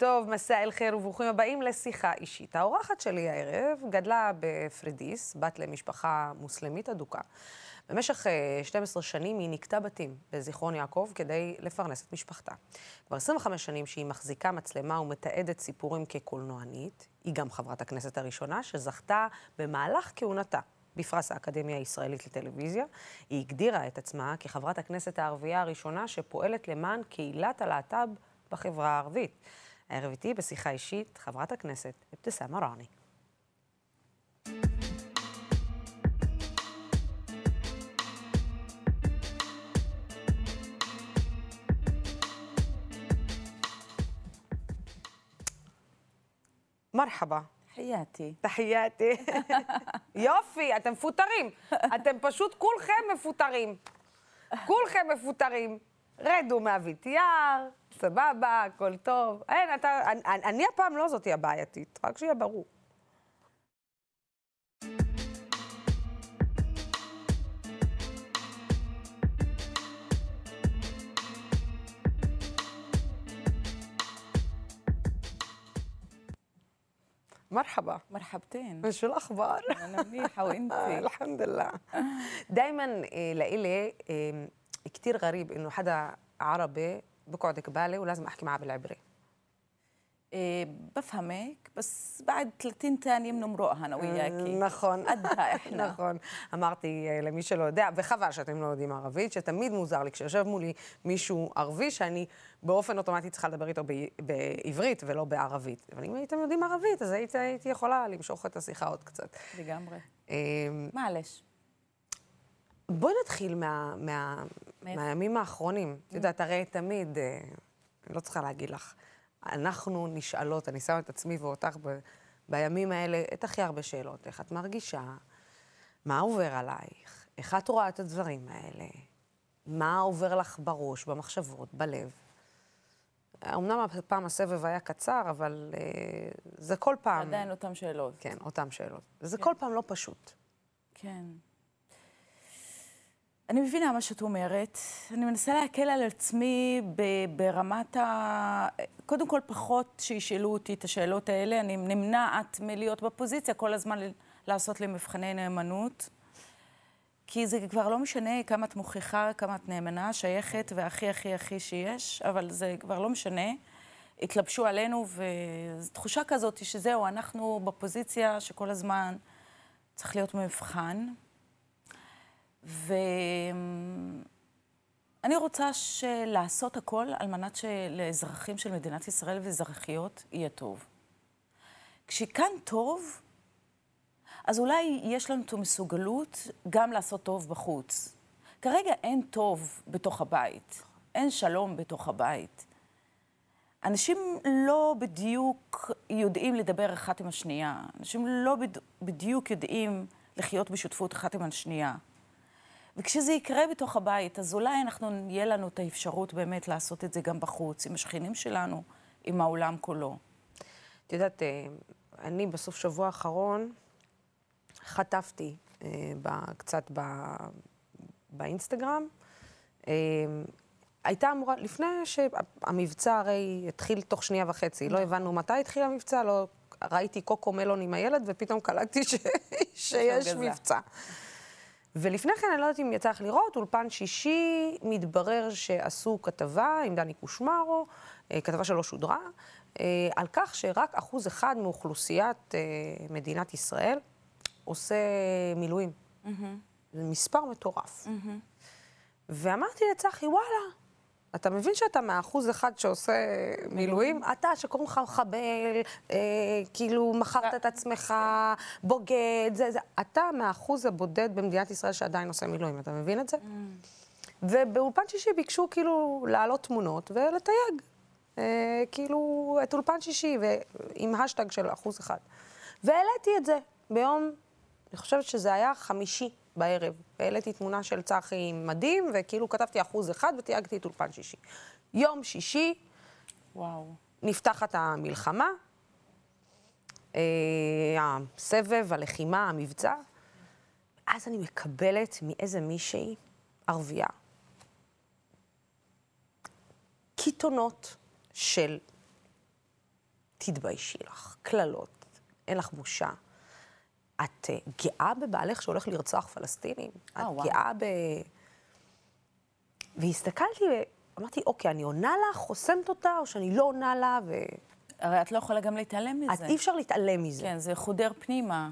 טוב, מסע אל חיר וברוכים הבאים לשיחה אישית. האורחת שלי הערב גדלה בפרדיס, בת למשפחה מוסלמית אדוקה. במשך 12 שנים היא נקטה בתים בזיכרון יעקב כדי לפרנס את משפחתה. כבר 25 שנים שהיא מחזיקה מצלמה ומתעדת סיפורים כקולנוענית. היא גם חברת הכנסת הראשונה שזכתה במהלך כהונתה בפרס האקדמיה הישראלית לטלוויזיה. היא הגדירה את עצמה כחברת הכנסת הערבייה הראשונה שפועלת למען קהילת הלהט"ב בחברה הערבית. הערב איתי בשיחה אישית חברת הכנסת אבתיסאם מראענה. מרחבה. חייתי. תחייתי. יופי, אתם מפוטרים. אתם פשוט כולכם מפוטרים. כולכם מפוטרים. רדו מהוויתיאר, סבבה, הכל טוב. אין, אתה, אני, אני הפעם לא זאתי הבעייתית, רק שיהיה ברור. مرحبا مرحبتين شو الاخبار انا منيحه وانتي الحمد لله دايما لإلي كتير غريب انه حدا عربي بقعد قبالي ولازم احكي معاه بالعبري إيه بفهمك بس بعد 30 ثانية بنمرقها أنا وياكي נכון. قدها إحنا נכון. אמרתי אה, למי שלא יודע, וחבל שאתם לא יודעים ערבית, שתמיד מוזר לי כשיושב מולי מישהו ערבי, שאני באופן אוטומטי צריכה לדבר איתו ב- בעברית ולא בערבית. אבל אם הייתם יודעים ערבית, אז הייתי, הייתי יכולה למשוך את השיחה עוד קצת. לגמרי אה, معلش בואי נתחיל מה, מה, מאיפה? מהימים האחרונים. את יודעת, הרי תמיד, אה, אני לא צריכה להגיד לך, אנחנו נשאלות, אני שמה את עצמי ואותך ב, בימים האלה את הכי הרבה שאלות. איך את מרגישה? מה עובר עלייך? איך את רואה את הדברים האלה? מה עובר לך בראש, במחשבות, בלב? אמנם הפעם הסבב היה קצר, אבל אה, זה כל פעם... עדיין אותן שאלות כן, אותן שאלות. וזה כל פעם לא פשוט. כן. אני מבינה מה שאת אומרת. אני מנסה להקל על עצמי ברמת ה... קודם כל, פחות שישאלו אותי את השאלות האלה. אני נמנעת מלהיות בפוזיציה כל הזמן לעשות לי מבחני נאמנות. כי זה כבר לא משנה כמה את מוכיחה, כמה את נאמנה, שייכת והכי הכי הכי שיש, אבל זה כבר לא משנה. התלבשו עלינו, וזו תחושה כזאת שזהו, אנחנו בפוזיציה שכל הזמן צריך להיות מבחן. ואני רוצה לעשות הכל על מנת שלאזרחים של מדינת ישראל ואזרחיות יהיה טוב. כשכאן טוב, אז אולי יש לנו את המסוגלות גם לעשות טוב בחוץ. כרגע אין טוב בתוך הבית, אין שלום בתוך הבית. אנשים לא בדיוק יודעים לדבר אחת עם השנייה. אנשים לא בד... בדיוק יודעים לחיות בשותפות אחת עם השנייה. וכשזה יקרה בתוך הבית, אז אולי אנחנו, יהיה לנו את האפשרות באמת לעשות את זה גם בחוץ, עם השכנים שלנו, עם העולם כולו. את יודעת, אה, אני בסוף שבוע האחרון חטפתי אה, ב- קצת ב- באינסטגרם. אה, הייתה אמורה, לפני שהמבצע הרי התחיל תוך שנייה וחצי, לא הבנו מתי התחיל המבצע, לא ראיתי קוקו מלון עם הילד, ופתאום קלטתי ש... שיש. מבצע. ולפני כן, אני לא יודעת אם יצא לך לראות, אולפן שישי, מתברר שעשו כתבה עם דני קושמרו, אה, כתבה שלא שודרה, אה, על כך שרק אחוז אחד מאוכלוסיית אה, מדינת ישראל עושה מילואים. זה מספר מטורף. ואמרתי לצחי, וואלה, אתה מבין שאתה מהאחוז אחד שעושה מילואים? אתה, שקוראים לך מחבל, אה, כאילו מכרת את עצמך, בוגד, זה, זה. אתה מהאחוז הבודד במדינת ישראל שעדיין עושה מילואים, אתה מבין את זה? ובאולפן שישי ביקשו כאילו להעלות תמונות ולתייג. אה, כאילו, את אולפן שישי, עם השטג של אחוז אחד. והעליתי את זה ביום, אני חושבת שזה היה חמישי בערב. והעליתי תמונה של צחי עם מדים, וכאילו כתבתי אחוז אחד ותייגתי את אולפן שישי. יום שישי, וואו. נפתחת המלחמה, אה, הסבב, הלחימה, המבצע. אז אני מקבלת מאיזה מישהי ערבייה קיתונות של תתביישי לך, קללות, אין לך בושה. את אה, גאה בבעלך שהולך לרצוח פלסטינים? אה, את וואו. גאה ב... והסתכלתי ואמרתי, אוקיי, אני עונה לה, חוסמת אותה, או שאני לא עונה לה, ואת הרי את לא יכולה גם להתעלם מזה. אי אפשר להתעלם מזה. כן, זה חודר פנימה.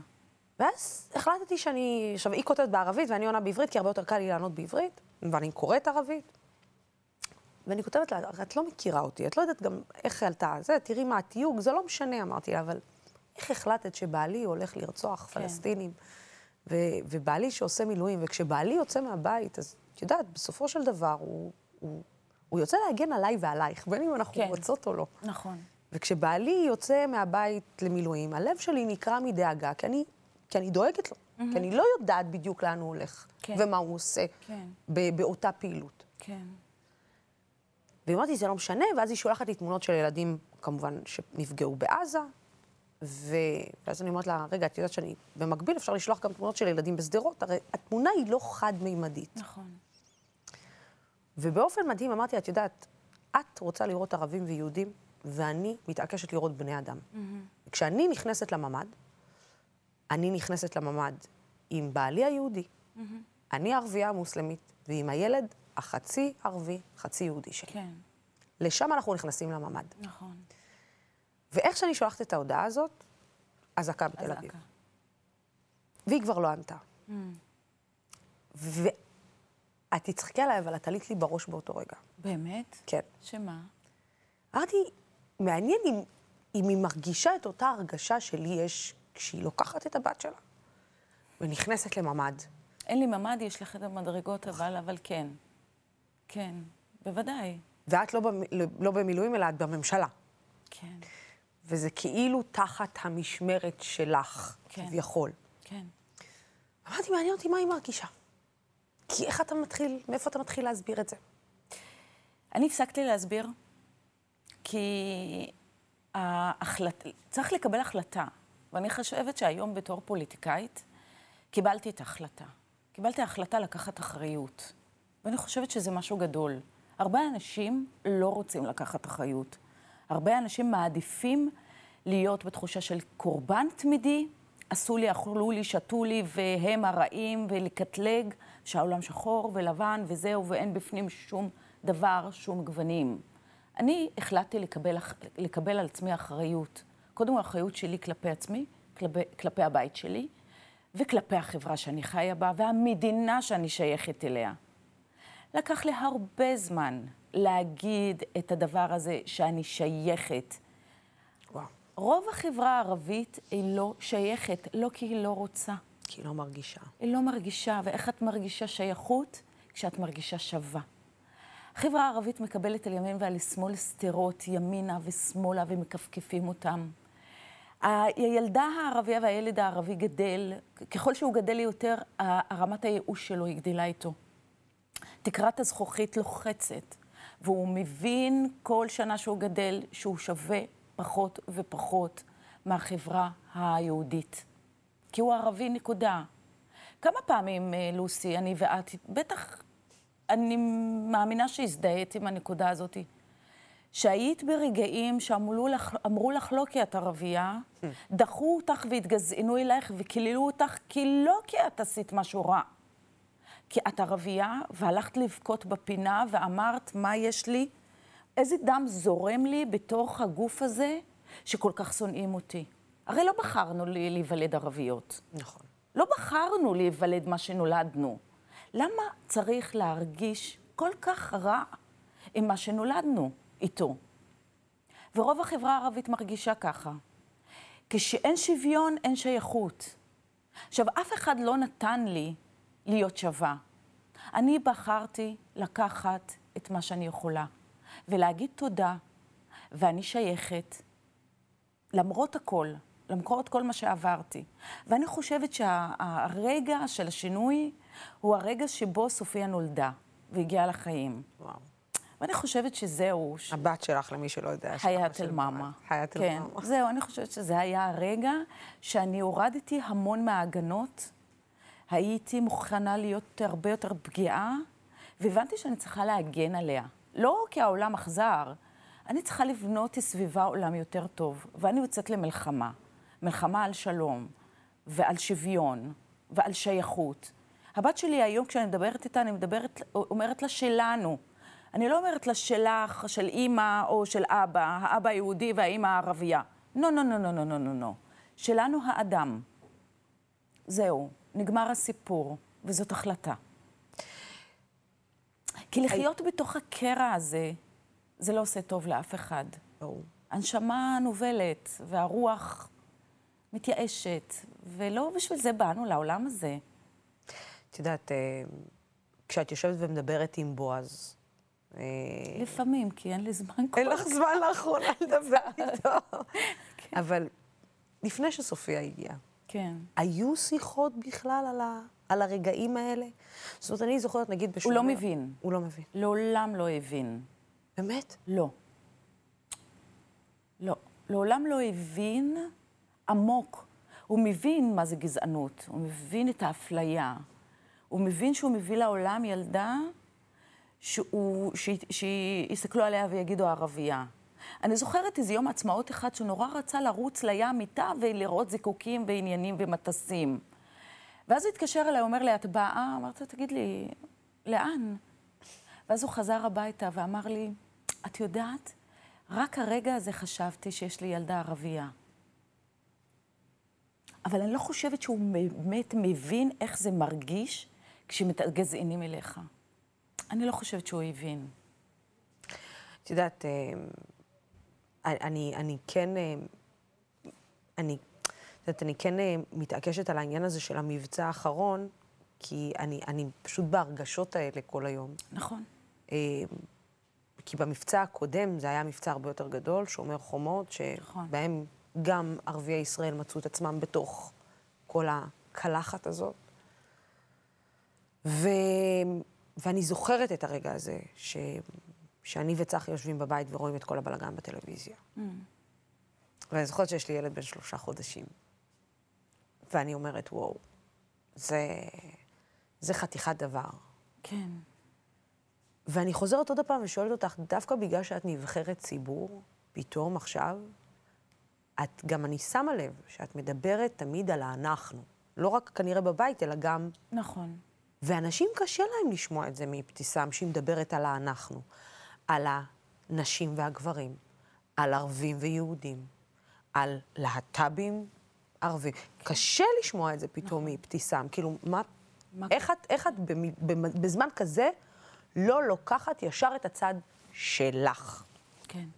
ואז החלטתי שאני... עכשיו, היא כותבת בערבית ואני עונה בעברית, כי הרבה יותר קל לי לענות בעברית, ואני קוראת ערבית. ואני כותבת לה, "הרי את לא מכירה אותי, את לא יודעת גם איך עלתה, זה, תראי מה התיוג, זה לא משנה, אמרתי לה, אבל איך החלטת שבעלי הולך לרצוח כן. פלסטינים, ו- ובעלי שעושה מילואים, וכשבעלי יוצא מהבית, אז את יודעת, בסופו של דבר הוא, הוא, הוא יוצא להגן עליי ועלייך, בין אם אנחנו כן. רוצות או לא. נכון. וכשבעלי יוצא מהבית למילואים, הלב שלי נקרע מדאגה, כי אני, כי אני דואגת לו. כי אני לא יודעת בדיוק לאן הוא הולך, כן. ומה הוא עושה כן. ב- באותה פעילות. כן. ואמרתי, זה לא משנה, ואז היא שולחת לי תמונות של ילדים, כמובן, שנפגעו בעזה, ו... ואז אני אומרת לה, רגע, את יודעת שאני, במקביל אפשר לשלוח גם תמונות של ילדים בשדרות, הרי התמונה היא לא חד-מימדית. נכון. ובאופן מדהים אמרתי, את יודעת, את רוצה לראות ערבים ויהודים, ואני מתעקשת לראות בני אדם. כשאני נכנסת לממ"ד, אני נכנסת לממ"ד עם בעלי היהודי, אני הערבייה המוסלמית, ועם הילד החצי ערבי, חצי יהודי שלי. כן. לשם אנחנו נכנסים לממ"ד. נכון. ואיך שאני שולחת את ההודעה הזאת, אזעקה בתל אביב. והיא כבר לא ענתה. ואת תצחקי עליי, אבל את עלית לי בראש באותו רגע. באמת? כן. שמה? אמרתי, מעניין אם, אם היא מרגישה את אותה הרגשה שלי יש כשהיא לוקחת את הבת שלה ונכנסת לממ"ד. אין לי ממ"ד, יש לך את המדרגות, אבל, אבל כן. כן, בוודאי. ואת לא, במ, לא במילואים, אלא את בממשלה. כן, וזה כאילו תחת המשמרת שלך, כן. כביכול. כן. אמרתי, מעניין אותי מה היא מרגישה. כי איך אתה מתחיל, מאיפה אתה מתחיל להסביר את זה? אני הפסקתי להסביר, כי ההחלט... צריך לקבל החלטה. ואני חושבת שהיום בתור פוליטיקאית, קיבלתי את ההחלטה. קיבלתי החלטה לקחת אחריות. ואני חושבת שזה משהו גדול. הרבה אנשים לא רוצים לקחת אחריות. הרבה אנשים מעדיפים להיות בתחושה של קורבן תמידי, עשו לי, אכלו לי, שתו לי, והם הרעים, ולקטלג, שהעולם שחור ולבן וזהו, ואין בפנים שום דבר, שום גוונים. אני החלטתי לקבל, לקבל על עצמי אחריות. קודם כל, האחריות שלי כלפי עצמי, כלפי, כלפי הבית שלי, וכלפי החברה שאני חיה בה, והמדינה שאני שייכת אליה. לקח לי הרבה זמן להגיד את הדבר הזה שאני שייכת. וואו, רוב החברה הערבית היא לא שייכת, לא כי היא לא רוצה. כי היא לא מרגישה. היא לא מרגישה, ואיך את מרגישה שייכות? כשאת מרגישה שווה. החברה הערבית מקבלת על ימין ועל שמאל סתירות, ימינה ושמאלה, ומכפכפים אותם. הילדה הערבייה והילד הערבי גדל, ככל שהוא גדל יותר, רמת הייאוש שלו היא גדילה איתו. תקרת הזכוכית לוחצת, והוא מבין כל שנה שהוא גדל שהוא שווה פחות ופחות מהחברה היהודית. כי הוא ערבי, נקודה. כמה פעמים, אה, לוסי, אני ואת, בטח, אני מאמינה שהזדהית עם הנקודה הזאת, שהיית ברגעים שאמרו לך, לך לא כי את ערבייה, דחו אותך והתגזענו אלייך וקיללו אותך כי לא כי את עשית משהו רע. כי את ערבייה, והלכת לבכות בפינה ואמרת, מה יש לי? איזה דם זורם לי בתוך הגוף הזה שכל כך שונאים אותי? הרי לא בחרנו לי להיוולד ערביות. נכון. לא בחרנו להיוולד מה שנולדנו. למה צריך להרגיש כל כך רע עם מה שנולדנו איתו? ורוב החברה הערבית מרגישה ככה. כשאין שוויון, אין שייכות. עכשיו, אף אחד לא נתן לי להיות שווה. אני בחרתי לקחת את מה שאני יכולה, ולהגיד תודה, ואני שייכת, למרות הכל, למרות כל מה שעברתי. ואני חושבת שהרגע של השינוי הוא הרגע שבו סופיה נולדה והגיעה לחיים. וואו. ואני חושבת שזהו, ש... הבת שלך, למי שלא יודע. חיית אל מאמה. חיית אל כן, מאמה. זהו, אני חושבת שזה היה הרגע שאני הורדתי המון מההגנות, הייתי מוכנה להיות הרבה יותר פגיעה, והבנתי שאני צריכה להגן עליה. לא כי העולם אכזר, אני צריכה לבנות סביבה עולם יותר טוב, ואני יוצאת למלחמה. מלחמה על שלום, ועל שוויון, ועל שייכות. הבת שלי היום, כשאני מדברת איתה, אני מדברת, אומרת לה שלנו. אני לא אומרת לה שלך, של אימא או של אבא, האבא היהודי והאימא הערבייה. לא, לא, לא, לא, לא, לא, לא, לא. שלנו האדם. זהו, נגמר הסיפור, וזאת החלטה. כי לחיות בתוך הקרע הזה, זה לא עושה טוב לאף אחד. ברור. הנשמה נובלת, והרוח מתייאשת, ולא בשביל זה באנו לעולם הזה. את יודעת, אה, כשאת יושבת ומדברת עם בועז, אה, לפעמים, כי אין לי זמן כל אין לך זמן לאחרונה לדבר איתו. אבל לפני שסופיה הגיעה, כן. היו שיחות בכלל על, ה, על הרגעים האלה? זאת אומרת, אני זוכרת, נגיד, בשומר... הוא לא מבין. הוא לא מבין. לעולם לא הבין. באמת? לא. לא. לעולם לא הבין עמוק. הוא מבין מה זה גזענות, הוא מבין את האפליה. הוא מבין שהוא מביא לעולם ילדה שהוא, ש, שיסתכלו עליה ויגידו ערבייה. אני זוכרת איזה יום עצמאות אחד שהוא נורא רצה לרוץ לים איתה ולראות זיקוקים ועניינים ומטסים. ואז הוא התקשר אליי, אומר לי, את באה? אמרתי לו, תגיד לי, לאן? ואז הוא חזר הביתה ואמר לי, את יודעת, רק הרגע הזה חשבתי שיש לי ילדה ערבייה. אבל אני לא חושבת שהוא באמת מבין איך זה מרגיש כשמתגזענים אליך. אני לא חושבת שהוא הבין. את יודעת, אה, אני, אני כן, אה, אני, את יודעת, אני כן אה, מתעקשת על העניין הזה של המבצע האחרון, כי אני, אני פשוט בהרגשות האלה כל היום. נכון. כי במבצע הקודם זה היה מבצע הרבה יותר גדול, שומר חומות, נכון. שבהם גם ערביי ישראל מצאו את עצמם בתוך כל הקלחת הזאת. ו... ואני זוכרת את הרגע הזה, ש... שאני וצחי יושבים בבית ורואים את כל הבלגן בטלוויזיה. Mm. ואני זוכרת שיש לי ילד בן שלושה חודשים. ואני אומרת, וואו, זה, זה חתיכת דבר. כן. ואני חוזרת עוד פעם ושואלת אותך, דווקא בגלל שאת נבחרת ציבור, פתאום עכשיו, את, גם אני שמה לב שאת מדברת תמיד על האנחנו. לא רק כנראה בבית, אלא גם... נכון. ואנשים קשה להם לשמוע את זה מאבתיסאם, שהיא מדברת על האנחנו. על הנשים והגברים, על ערבים ויהודים, על להט"בים ערבים. קשה לשמוע את זה פתאום נכון. מאבתיסאם. כאילו, מה... מה איך את, איך את בזמן כזה לא לוקחת ישר את הצד שלך? כן.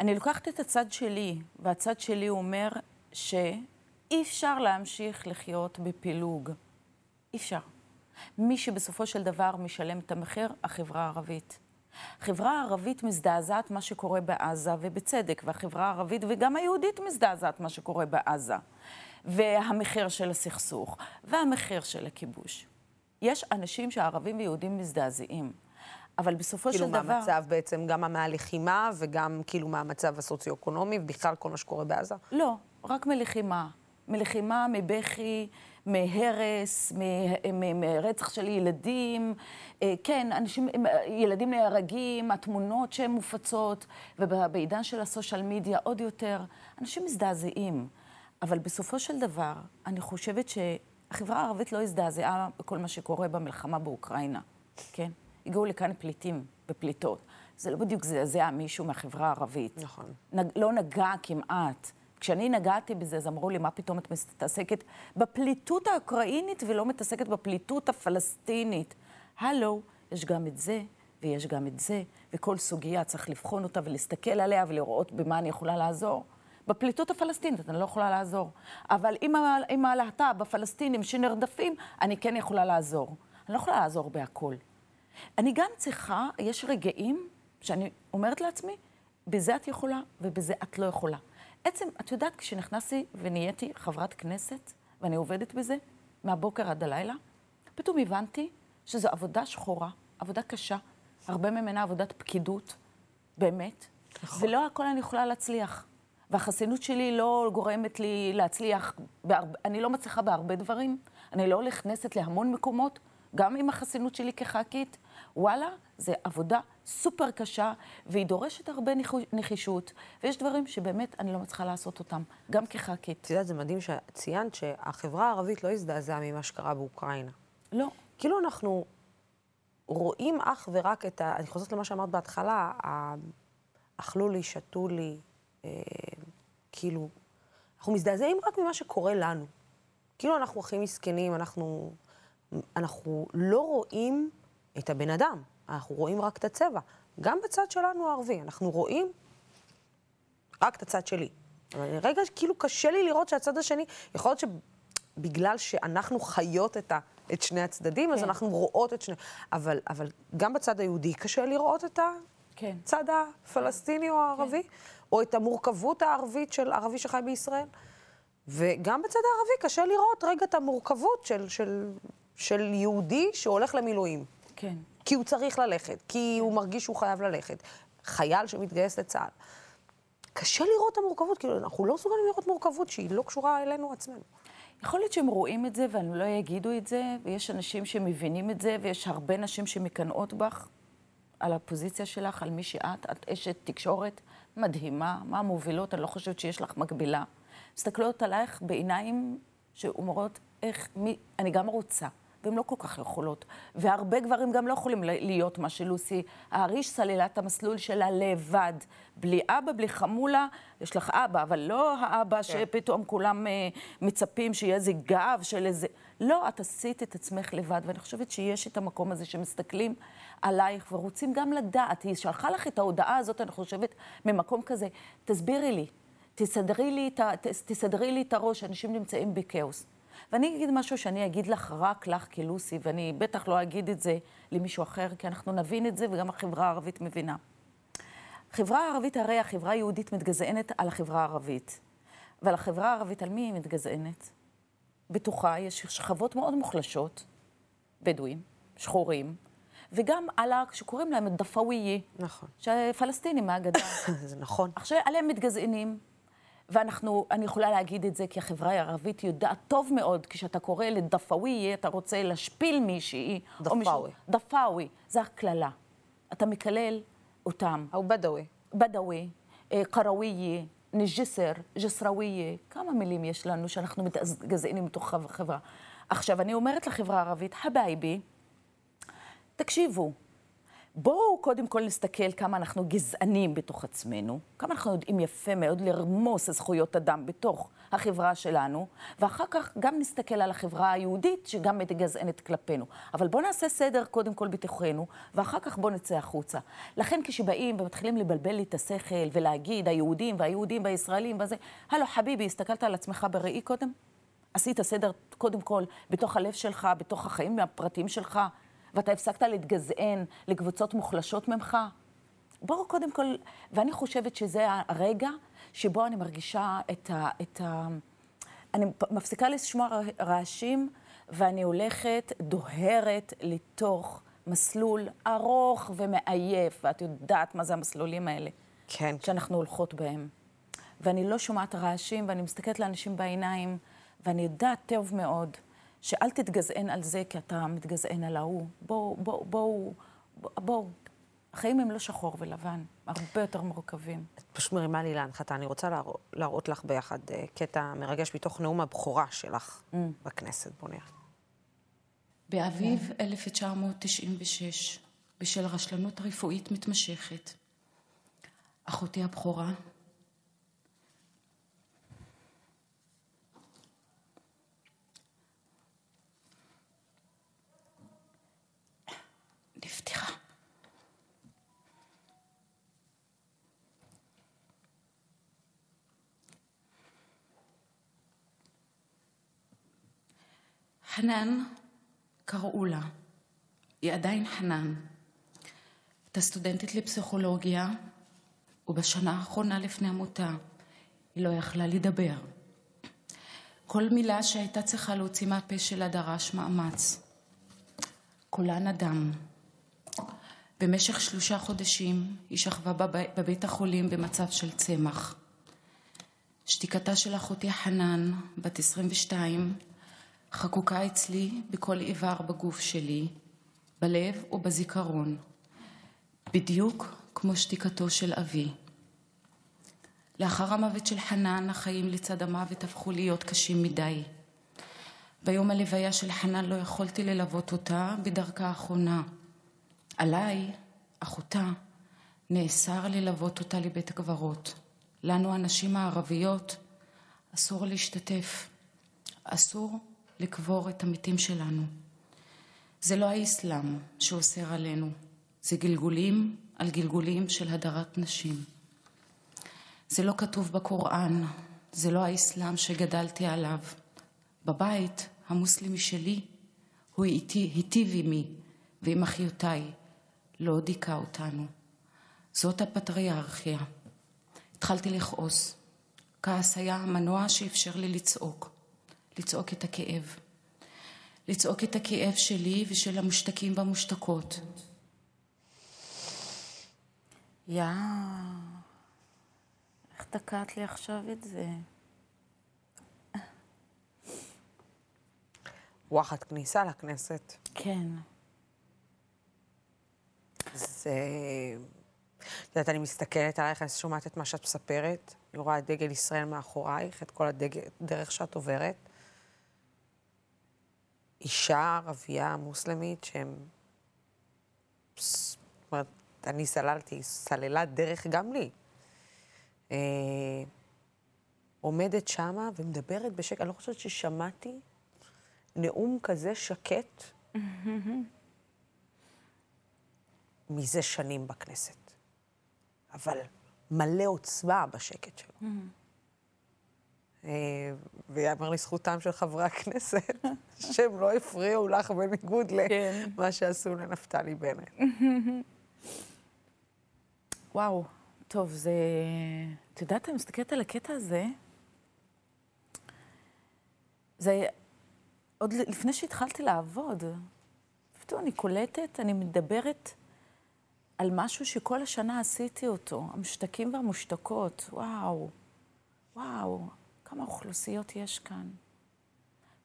אני לוקחת את הצד שלי, והצד שלי אומר שאי אפשר להמשיך לחיות בפילוג. אי אפשר. מי שבסופו של דבר משלם את המחיר, החברה הערבית. החברה הערבית מזדעזעת מה שקורה בעזה, ובצדק, והחברה הערבית וגם היהודית מזדעזעת מה שקורה בעזה. והמחיר של הסכסוך, והמחיר של הכיבוש. יש אנשים שערבים ויהודים מזדעזעים. אבל בסופו כאילו של דבר... כאילו מהמצב בעצם, גם מהלחימה וגם כאילו מהמצב הסוציו-אקונומי, ובכלל כל מה שקורה בעזה? לא, רק מלחימה. מלחימה, מבכי, מהרס, מרצח של ילדים. אה, כן, אנשים, ילדים נהרגים, התמונות שהן מופצות, ובעידן של הסושיאל מדיה עוד יותר. אנשים מזדעזעים. אבל בסופו של דבר, אני חושבת שהחברה הערבית לא הזדעזעה בכל מה שקורה במלחמה באוקראינה, כן? הגיעו לכאן פליטים ופליטות. זה לא בדיוק זעזע מישהו מהחברה הערבית. נכון. נג, לא נגע כמעט. כשאני נגעתי בזה, אז אמרו לי, מה פתאום את מתעסקת בפליטות האוקראינית ולא מתעסקת בפליטות הפלסטינית? הלו, יש גם את זה, ויש גם את זה, וכל סוגיה צריך לבחון אותה ולהסתכל עליה ולראות במה אני יכולה לעזור. בפליטות הפלסטינית אני לא יכולה לעזור. אבל עם, הלהט"ב, הפלסטינים שנרדפים, אני כן יכולה לעזור. אני לא יכולה לעזור בהכל. אני גם צריכה, יש רגעים שאני אומרת לעצמי, בזה את יכולה ובזה את לא יכולה. עצם, את יודעת, כשנכנסתי ונהייתי חברת כנסת, ואני עובדת בזה, מהבוקר עד הלילה, פתאום הבנתי שזו עבודה שחורה, עבודה קשה, הרבה ממנה עבודת פקידות, באמת, נכון. ולא הכל אני יכולה להצליח. והחסינות שלי לא גורמת לי להצליח, בהרבה, אני לא מצליחה בהרבה דברים, אני לא נכנסת להמון מקומות, גם עם החסינות שלי כח"כית, וואלה, זו עבודה סופר קשה, והיא דורשת הרבה נחישות, ויש דברים שבאמת אני לא מצליחה לעשות אותם, גם כח"כית. את יודעת, זה מדהים שציינת שהחברה הערבית לא הזדעזעה ממה שקרה באוקראינה. לא. כאילו אנחנו רואים אך ורק את ה... אני חוזרת למה שאמרת בהתחלה, אכלו לי, שתו לי, אה, כאילו, אנחנו מזדעזעים רק ממה שקורה לנו. כאילו אנחנו הכי מסכנים, אנחנו, אנחנו לא רואים את הבן אדם, אנחנו רואים רק את הצבע. גם בצד שלנו הערבי, אנחנו רואים רק את הצד שלי. אבל רגע, כאילו קשה לי לראות שהצד השני, יכול להיות שבגלל שאנחנו חיות את, ה, את שני הצדדים, כן. אז אנחנו רואות את שני... אבל, אבל גם בצד היהודי קשה לראות את כן. הצד הפלסטיני או הערבי, כן. או את המורכבות הערבית של ערבי שחי בישראל. וגם בצד הערבי קשה לראות רגע את המורכבות של, של, של יהודי שהולך למילואים. כן. כי הוא צריך ללכת, כי הוא מרגיש שהוא חייב ללכת. חייל שמתגייס לצה"ל. קשה לראות את המורכבות, כאילו, אנחנו לא מסוגלים לראות מורכבות שהיא לא קשורה אלינו עצמנו. יכול להיות שהם רואים את זה והם לא יגידו את זה, ויש אנשים שמבינים את זה, ויש הרבה נשים שמקנאות בך על הפוזיציה שלך, על מי שאת. את אשת תקשורת מדהימה, מה המובילות, אני לא חושבת שיש לך מקבילה. מסתכלות עלייך בעיניים שאומרות, איך, מי, אני גם רוצה. והן לא כל כך יכולות. והרבה גברים גם לא יכולים להיות מה שלוסי האריש סללה את המסלול שלה לבד. בלי אבא, בלי חמולה, יש לך אבא, אבל לא האבא כן. שפתאום כולם uh, מצפים שיהיה איזה גב של איזה... לא, את עשית את עצמך לבד, ואני חושבת שיש את המקום הזה שמסתכלים עלייך ורוצים גם לדעת. היא שלחה לך את ההודעה הזאת, אני חושבת, ממקום כזה, תסבירי לי, תסדרי לי את, תסדרי לי את הראש, אנשים נמצאים בכאוס. ואני אגיד משהו שאני אגיד לך רק לך כלוסי, ואני בטח לא אגיד את זה למישהו אחר, כי אנחנו נבין את זה, וגם החברה הערבית מבינה. החברה הערבית, הרי החברה היהודית מתגזענת על החברה הערבית. אבל החברה הערבית, על מי היא מתגזענת? בתוכה יש שכבות מאוד מוחלשות, בדואים, שחורים, וגם על ה... שקוראים להם דפאוויה. נכון. שפלסטינים מהגדה. זה נכון. עכשיו, עליהם מתגזענים. ואנחנו, אני יכולה להגיד את זה כי החברה הערבית יודעת טוב מאוד, כשאתה קורא לדפאוויה, אתה רוצה להשפיל מישהי. דפאווי. דפאווי, זה הקללה. אתה מקלל אותם. או בדווי. בדווי, אה, קראוויה, נג'סר, ג'סראוויה, כמה מילים יש לנו שאנחנו מתגזענים מתוך החברה. עכשיו, אני אומרת לחברה הערבית, חבייבי, תקשיבו, בואו קודם כל נסתכל כמה אנחנו גזענים בתוך עצמנו, כמה אנחנו יודעים יפה מאוד לרמוס זכויות אדם בתוך החברה שלנו, ואחר כך גם נסתכל על החברה היהודית שגם מתגזענת כלפינו. אבל בואו נעשה סדר קודם כל בתוכנו, ואחר כך בואו נצא החוצה. לכן כשבאים ומתחילים לבלבל לי את השכל ולהגיד היהודים והיהודים והישראלים וזה, הלו חביבי, הסתכלת על עצמך בראי קודם? עשית סדר קודם כל בתוך הלב שלך, בתוך החיים הפרטיים שלך, ואתה הפסקת להתגזען לקבוצות מוחלשות ממך? בואו קודם כל, ואני חושבת שזה הרגע שבו אני מרגישה את ה... את ה אני מפסיקה לשמוע רעשים, ואני הולכת, דוהרת לתוך מסלול ארוך ומעייף, ואת יודעת מה זה המסלולים האלה. כן. שאנחנו הולכות בהם. ואני לא שומעת רעשים, ואני מסתכלת לאנשים בעיניים, ואני יודעת טוב מאוד שאל תתגזען על זה כי אתה מתגזען על ההוא. בואו, בואו, בואו, בואו. החיים הם לא שחור ולבן, הרבה יותר מורכבים. את פשוט מרימה לי להנחתה. אני רוצה להראות, להראות לך ביחד uh, קטע מרגש מתוך נאום הבכורה שלך mm. בכנסת. בוא נראה. באביב 1996, בשל רשלנות רפואית מתמשכת, אחותי הבכורה, חנן, קראו לה. היא עדיין חנן. הייתה סטודנטית לפסיכולוגיה, ובשנה האחרונה לפני המותה היא לא יכלה לדבר. כל מילה שהייתה צריכה להוציא מהפה שלה דרש מאמץ. קולה נדם. במשך שלושה חודשים היא שכבה בבית החולים במצב של צמח. שתיקתה של אחותי חנן, בת 22, חקוקה אצלי בכל איבר בגוף שלי, בלב ובזיכרון, בדיוק כמו שתיקתו של אבי. לאחר המוות של חנן, החיים לצד המוות הפכו להיות קשים מדי. ביום הלוויה של חנן לא יכולתי ללוות אותה בדרכה האחרונה. עליי, אחותה, נאסר ללוות אותה לבית הקברות. לנו, הנשים הערביות, אסור להשתתף. אסור לקבור את המתים שלנו. זה לא האסלאם שאוסר עלינו, זה גלגולים על גלגולים של הדרת נשים. זה לא כתוב בקוראן, זה לא האסלאם שגדלתי עליו. בבית המוסלמי שלי הוא היטיב עימי ועם אחיותיי, לא דיכא אותנו. זאת הפטריארכיה. התחלתי לכעוס. כעס היה המנוע שאפשר לי לצעוק, לצעוק את הכאב. לצעוק את הכאב שלי ושל המושתקים והמושתקות. יא, איך תקעת לי עכשיו את זה? וואחד כניסה לכנסת. כן. זה... את יודעת, אני מסתכלת עלייך, אני שומעת את מה שאת מספרת, אני רואה את דגל ישראל מאחורייך, את כל הדרך שאת עוברת. אישה ערבייה מוסלמית שהם... זאת אומרת, אני סללתי, סללה דרך גם לי. אה, עומדת שמה ומדברת בשקט, אני לא חושבת ששמעתי נאום כזה שקט מזה שנים בכנסת. אבל מלא עוצמה בשקט שלו. אה, ויאמר לזכותם של חברי הכנסת, שהם לא הפריעו לך בניגוד כן. למה שעשו לנפתלי בנט. וואו, טוב, זה... את יודעת, אני מסתכלת על הקטע הזה, זה עוד לפני שהתחלתי לעבוד. פתאום אני קולטת, אני מדברת על משהו שכל השנה עשיתי אותו, המשתקים והמושתקות, וואו, וואו, כמה אוכלוסיות יש כאן.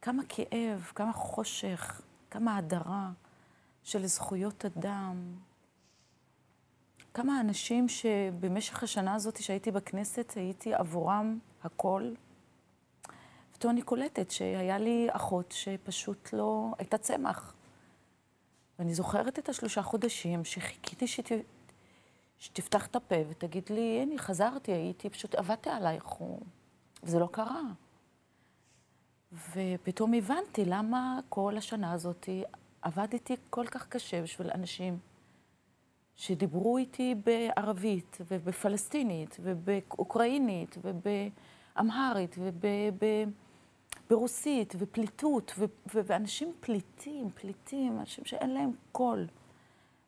כמה כאב, כמה חושך, כמה הדרה של זכויות אדם. כמה אנשים שבמשך השנה הזאת שהייתי בכנסת הייתי עבורם הכל. פתאום אני קולטת שהיה לי אחות שפשוט לא הייתה צמח. ואני זוכרת את השלושה חודשים שחיכיתי שת... שתפתח את הפה ותגיד לי, הנה, חזרתי, הייתי, פשוט עבדתי עלייך, וזה לא קרה. ופתאום הבנתי למה כל השנה הזאת עבדתי כל כך קשה בשביל אנשים שדיברו איתי בערבית ובפלסטינית ובאוקראינית ובאמהרית וב... ברוסית, ופליטות, ו- ואנשים פליטים, פליטים, אנשים שאין להם קול.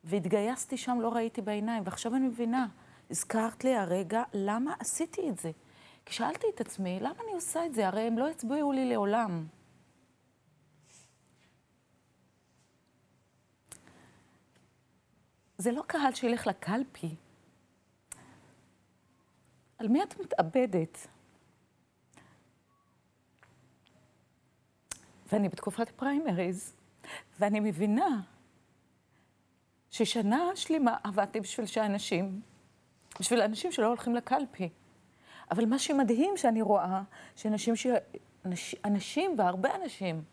והתגייסתי שם, לא ראיתי בעיניים, ועכשיו אני מבינה, הזכרת לי הרגע למה עשיתי את זה. כי שאלתי את עצמי, למה אני עושה את זה? הרי הם לא יצביעו לי לעולם. זה לא קהל שילך לקלפי. על מי את מתאבדת? ואני בתקופת פריימריז, ואני מבינה ששנה שלמה עבדתי בשביל שאנשים, בשביל אנשים שלא הולכים לקלפי. אבל מה שמדהים שאני רואה, שאנשים, ש... אנש... אנשים והרבה אנשים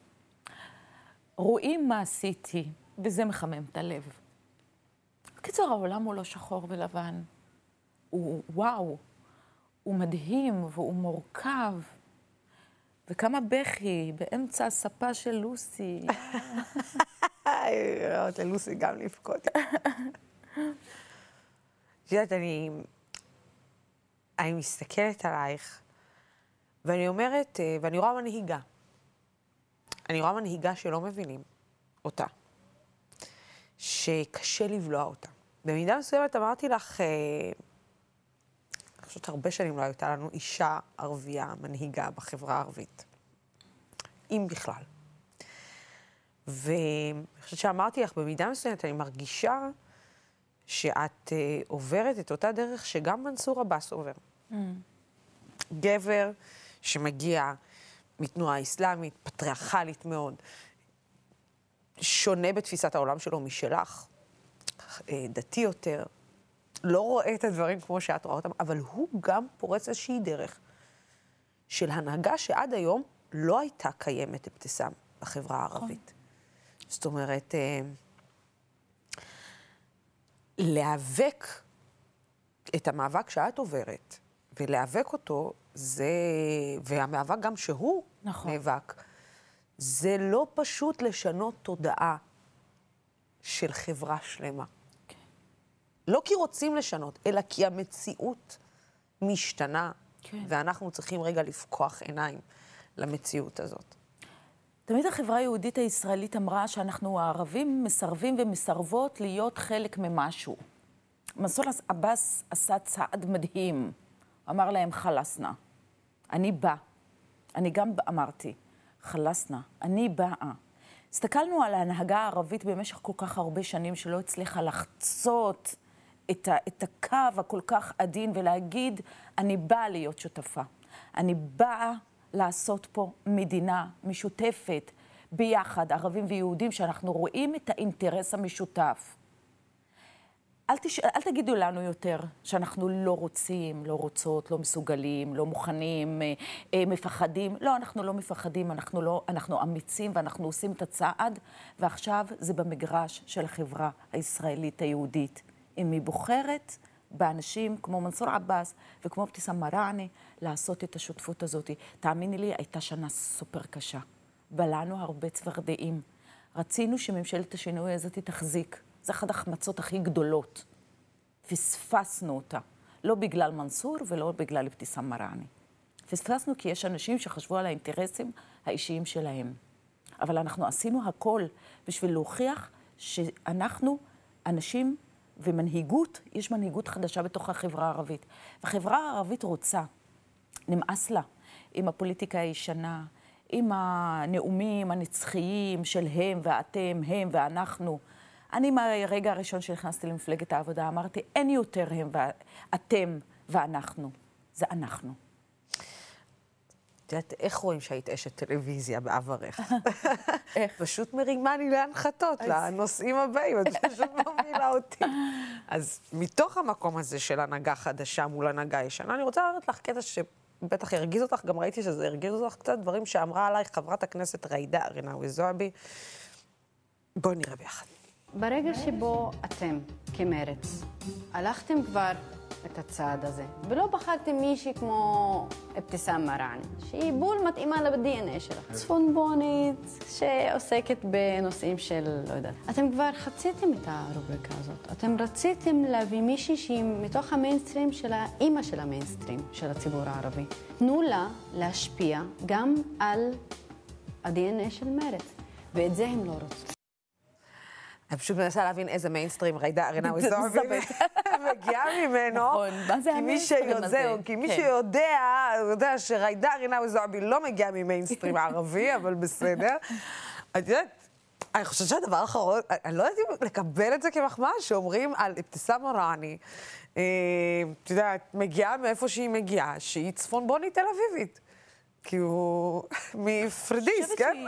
רואים מה עשיתי, וזה מחמם את הלב. בקיצור, העולם הוא לא שחור ולבן. הוא וואו, הוא מדהים והוא מורכב. וכמה בכי באמצע הספה של לוסי. את ללוסי גם לבכות. את יודעת, אני, אני מסתכלת עלייך, ואני אומרת, אה, ואני רואה מנהיגה. אני רואה מנהיגה שלא מבינים אותה, שקשה לבלוע אותה. במידה מסוימת אמרתי לך, אה, אני חושבת הרבה שנים לא הייתה לנו אישה ערבייה מנהיגה בחברה הערבית. אם בכלל. ואני חושבת שאמרתי לך, במידה מסוימת אני מרגישה שאת uh, עוברת את אותה דרך שגם מנסור עבאס עובר. Mm. גבר שמגיע מתנועה אסלאמית, פטריארכלית מאוד, שונה בתפיסת העולם שלו משלך, אה, דתי יותר, לא רואה את הדברים כמו שאת רואה אותם, אבל הוא גם פורץ איזושהי דרך של הנהגה שעד היום לא הייתה קיימת אבתיסאם בחברה הערבית. זאת אומרת, אה, להיאבק את המאבק שאת עוברת, ולהיאבק אותו, זה, והמאבק גם שהוא נכון. נאבק, זה לא פשוט לשנות תודעה של חברה שלמה. לא כי רוצים לשנות, אלא כי המציאות משתנה, כן. ואנחנו צריכים רגע לפקוח עיניים למציאות הזאת. תמיד החברה היהודית הישראלית אמרה שאנחנו הערבים מסרבים ומסרבות להיות חלק ממשהו. מנסור עבאס עשה צעד מדהים. אמר להם, חלסנה. אני בא. אני גם אמרתי, חלסנה, אני באה. הסתכלנו על ההנהגה הערבית במשך כל כך הרבה שנים שלא הצליחה לחצות את, ה, את הקו הכל כך עדין ולהגיד, אני באה להיות שותפה. אני באה לעשות פה מדינה משותפת, ביחד, ערבים ויהודים, שאנחנו רואים את האינטרס המשותף. אל, תש... אל תגידו לנו יותר שאנחנו לא רוצים, לא רוצות, לא מסוגלים, לא מוכנים, אה, אה, מפחדים. לא, אנחנו לא מפחדים, אנחנו, לא, אנחנו אמיצים ואנחנו עושים את הצעד, ועכשיו זה במגרש של החברה הישראלית היהודית. אם היא בוחרת באנשים כמו מנסור עבאס וכמו אבתיסאם מראענה לעשות את השותפות הזאת. תאמיני לי, הייתה שנה סופר קשה. בלענו הרבה צפרדעים. רצינו שממשלת השינוי הזאת תחזיק. זו אחת ההחמצות הכי גדולות. פספסנו אותה. לא בגלל מנסור ולא בגלל אבתיסאם מראענה. פספסנו כי יש אנשים שחשבו על האינטרסים האישיים שלהם. אבל אנחנו עשינו הכל בשביל להוכיח שאנחנו אנשים ומנהיגות, יש מנהיגות חדשה בתוך החברה הערבית. והחברה הערבית רוצה, נמאס לה, עם הפוליטיקה הישנה, עם הנאומים הנצחיים של הם ואתם, הם ואנחנו. אני מהרגע הראשון שנכנסתי למפלגת העבודה אמרתי, אין יותר הם ואתם ואנחנו, זה אנחנו. את יודעת, איך רואים שהיית אשת טלוויזיה בעברך? איך? פשוט מרימה לי להנחתות, לנושאים הבאים, את פשוט מובילה אותי. אז מתוך המקום הזה של הנהגה חדשה מול הנהגה ישנה, אני רוצה להראות לך קטע שבטח ירגיז אותך, גם ראיתי שזה ירגיז אותך קצת, דברים שאמרה עלייך חברת הכנסת ג'ידא רינאוי זועבי. בואי נראה ביחד. ברגע שבו אתם, כמרץ, הלכתם כבר את הצעד הזה, ולא בחרתם מישהי כמו אבתיסאם מראענה, שהיא בול מתאימה ל-DNA שלה. צפונבונית, שעוסקת בנושאים של, לא יודעת. אתם כבר חציתם את הרובריקה הזאת. אתם רציתם להביא מישהי שהיא מתוך המיינסטרים של האימא של המיינסטרים של הציבור הערבי. תנו לה להשפיע גם על ה-DNA של מרץ, ואת זה הם לא רוצים. אני פשוט מנסה להבין איזה מיינסטרים ג'ידא רינאוי זועבי מגיעה ממנו. נכון, מה זה המיינסטרים הזה? כי מי כן. שיודע, יודע שג'ידא רינאוי זועבי לא מגיעה ממיינסטרים ערבי, אבל בסדר. את יודעת, אני חושבת שהדבר האחרון, אני לא יודעת אם לקבל את זה כמחמאה, שאומרים על אבתיסאם מראעני, אה, את יודעת, מגיעה מאיפה שהיא מגיעה, שהיא צפונבונית תל אביבית. כי הוא מפרדיס, כן?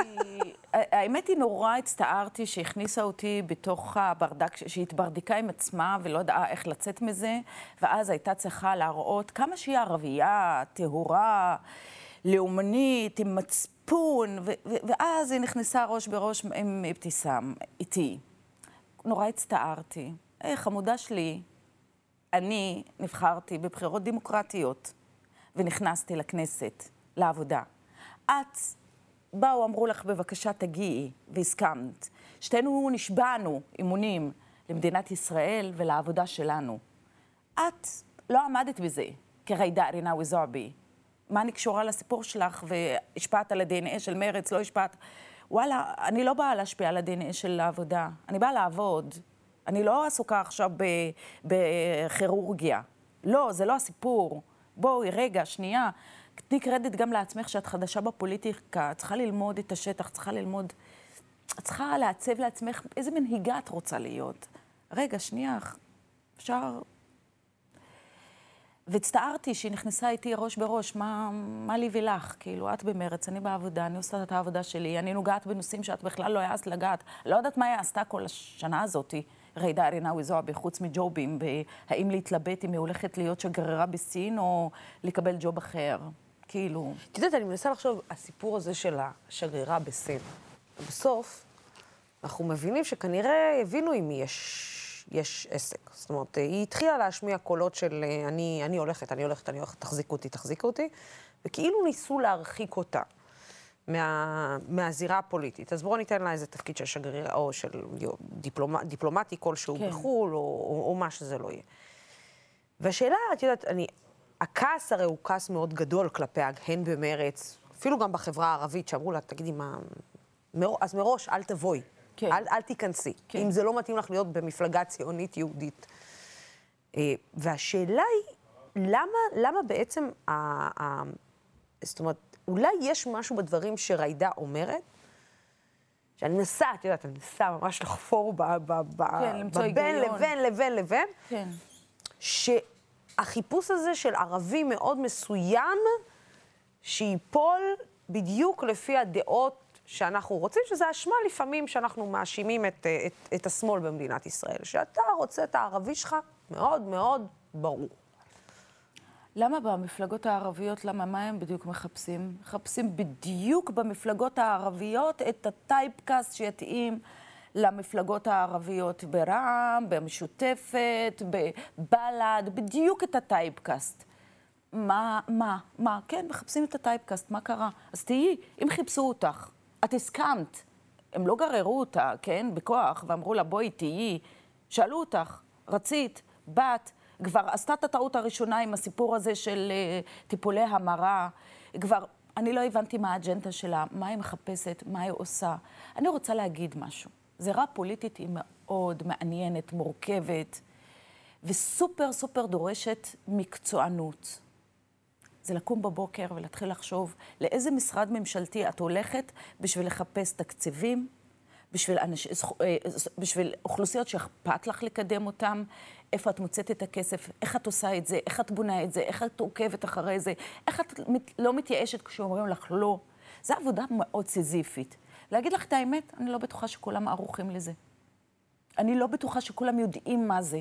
האמת היא, נורא הצטערתי שהכניסה אותי בתוך הברדק, שהיא התברדקה עם עצמה ולא ידעה איך לצאת מזה, ואז הייתה צריכה להראות כמה שהיא ערבייה, טהורה, לאומנית, עם מצפון, ואז היא נכנסה ראש בראש עם אבתיסאם, איתי. נורא הצטערתי. היי, חמודה שלי, אני נבחרתי בבחירות דמוקרטיות ונכנסתי לכנסת. לעבודה. את, באו, אמרו לך, בבקשה תגיעי, והסכמת. שתינו נשבענו אמונים למדינת ישראל ולעבודה שלנו. את לא עמדת בזה, כג'ידא רינאוי זועבי. מה אני קשורה לסיפור שלך, והשפעת על ה-DNA של מרץ, לא השפעת... וואלה, אני לא באה להשפיע על ה-DNA של העבודה, אני באה לעבוד. אני לא עסוקה עכשיו בכירורגיה. לא, זה לא הסיפור. בואי, רגע, שנייה. תני קרדיט גם לעצמך שאת חדשה בפוליטיקה, את צריכה ללמוד את השטח, צריכה ללמוד, את צריכה לעצב לעצמך איזה מנהיגה את רוצה להיות. רגע, שנייה, אפשר... והצטערתי שהיא נכנסה איתי ראש בראש, מה, מה לי ולך? כאילו, את במרץ, אני בעבודה, אני עושה את העבודה שלי, אני נוגעת בנושאים שאת בכלל לא העזת לגעת. לא יודעת מה היא עשתה כל השנה הזאתי, ג'ידא רינאוי זועבי, חוץ מג'ובים, והאם להתלבט אם היא הולכת להיות שגרירה בסין או לקבל ג'וב אחר. כאילו... את יודעת, אני מנסה לחשוב, הסיפור הזה של השגרירה בסין, בסוף, אנחנו מבינים שכנראה הבינו עם מי יש, יש עסק. זאת אומרת, היא התחילה להשמיע קולות של אני, אני הולכת, אני הולכת, אני הולכת, תחזיקו אותי, תחזיקו אותי, וכאילו ניסו להרחיק אותה. מה, מהזירה הפוליטית. אז בואו ניתן לה איזה תפקיד של שגריר, או של דיפלומט, דיפלומטי כלשהו כן. בחו"ל, או, או, או מה שזה לא יהיה. והשאלה, את יודעת, אני, הכעס הרי הוא כעס מאוד גדול כלפיה, הן במרץ, אפילו גם בחברה הערבית, שאמרו לה, תגידי מה... מר... אז מראש, אל תבואי. כן. אל, אל תיכנסי. כן. אם זה לא מתאים לך להיות במפלגה ציונית יהודית. אה, והשאלה היא, למה, למה בעצם, ה, ה, זאת אומרת, אולי יש משהו בדברים שריידה אומרת, שאני מנסה, את יודעת, אני מנסה ממש לחפור ב, ב, ב, כן, בבין לבין לבין לבין, כן. שהחיפוש הזה של ערבי מאוד מסוים, שייפול בדיוק לפי הדעות שאנחנו רוצים, שזה אשמה לפעמים שאנחנו מאשימים את, את, את השמאל במדינת ישראל, שאתה רוצה את הערבי שלך מאוד מאוד ברור. למה במפלגות הערביות, למה, מה הם בדיוק מחפשים? מחפשים בדיוק במפלגות הערביות את הטייפקאסט שיתאים למפלגות הערביות ברע"מ, במשותפת, בבל"ד, בדיוק את הטייפקאסט. מה, מה, מה? כן, מחפשים את הטייפקאסט, מה קרה? אז תהיי, אם חיפשו אותך, את הסכמת. הם לא גררו אותה, כן, בכוח, ואמרו לה, בואי תהיי. שאלו אותך, רצית, באת, כבר עשתה את הטעות הראשונה עם הסיפור הזה של uh, טיפולי המרה. כבר, אני לא הבנתי מה האג'נדה שלה, מה היא מחפשת, מה היא עושה. אני רוצה להגיד משהו. זירה פוליטית היא מאוד מעניינת, מורכבת, וסופר סופר דורשת מקצוענות. זה לקום בבוקר ולהתחיל לחשוב לאיזה משרד ממשלתי את הולכת בשביל לחפש תקציבים, בשביל, אנש... אה, בשביל אוכלוסיות שאכפת לך לקדם אותן, איפה את מוצאת את הכסף, איך את עושה את זה, איך את בונה את זה, איך את עוקבת אחרי זה, איך את לא מתייאשת כשאומרים לך לא. זו עבודה מאוד סיזיפית. להגיד לך את האמת, אני לא בטוחה שכולם ערוכים לזה. אני לא בטוחה שכולם יודעים מה זה.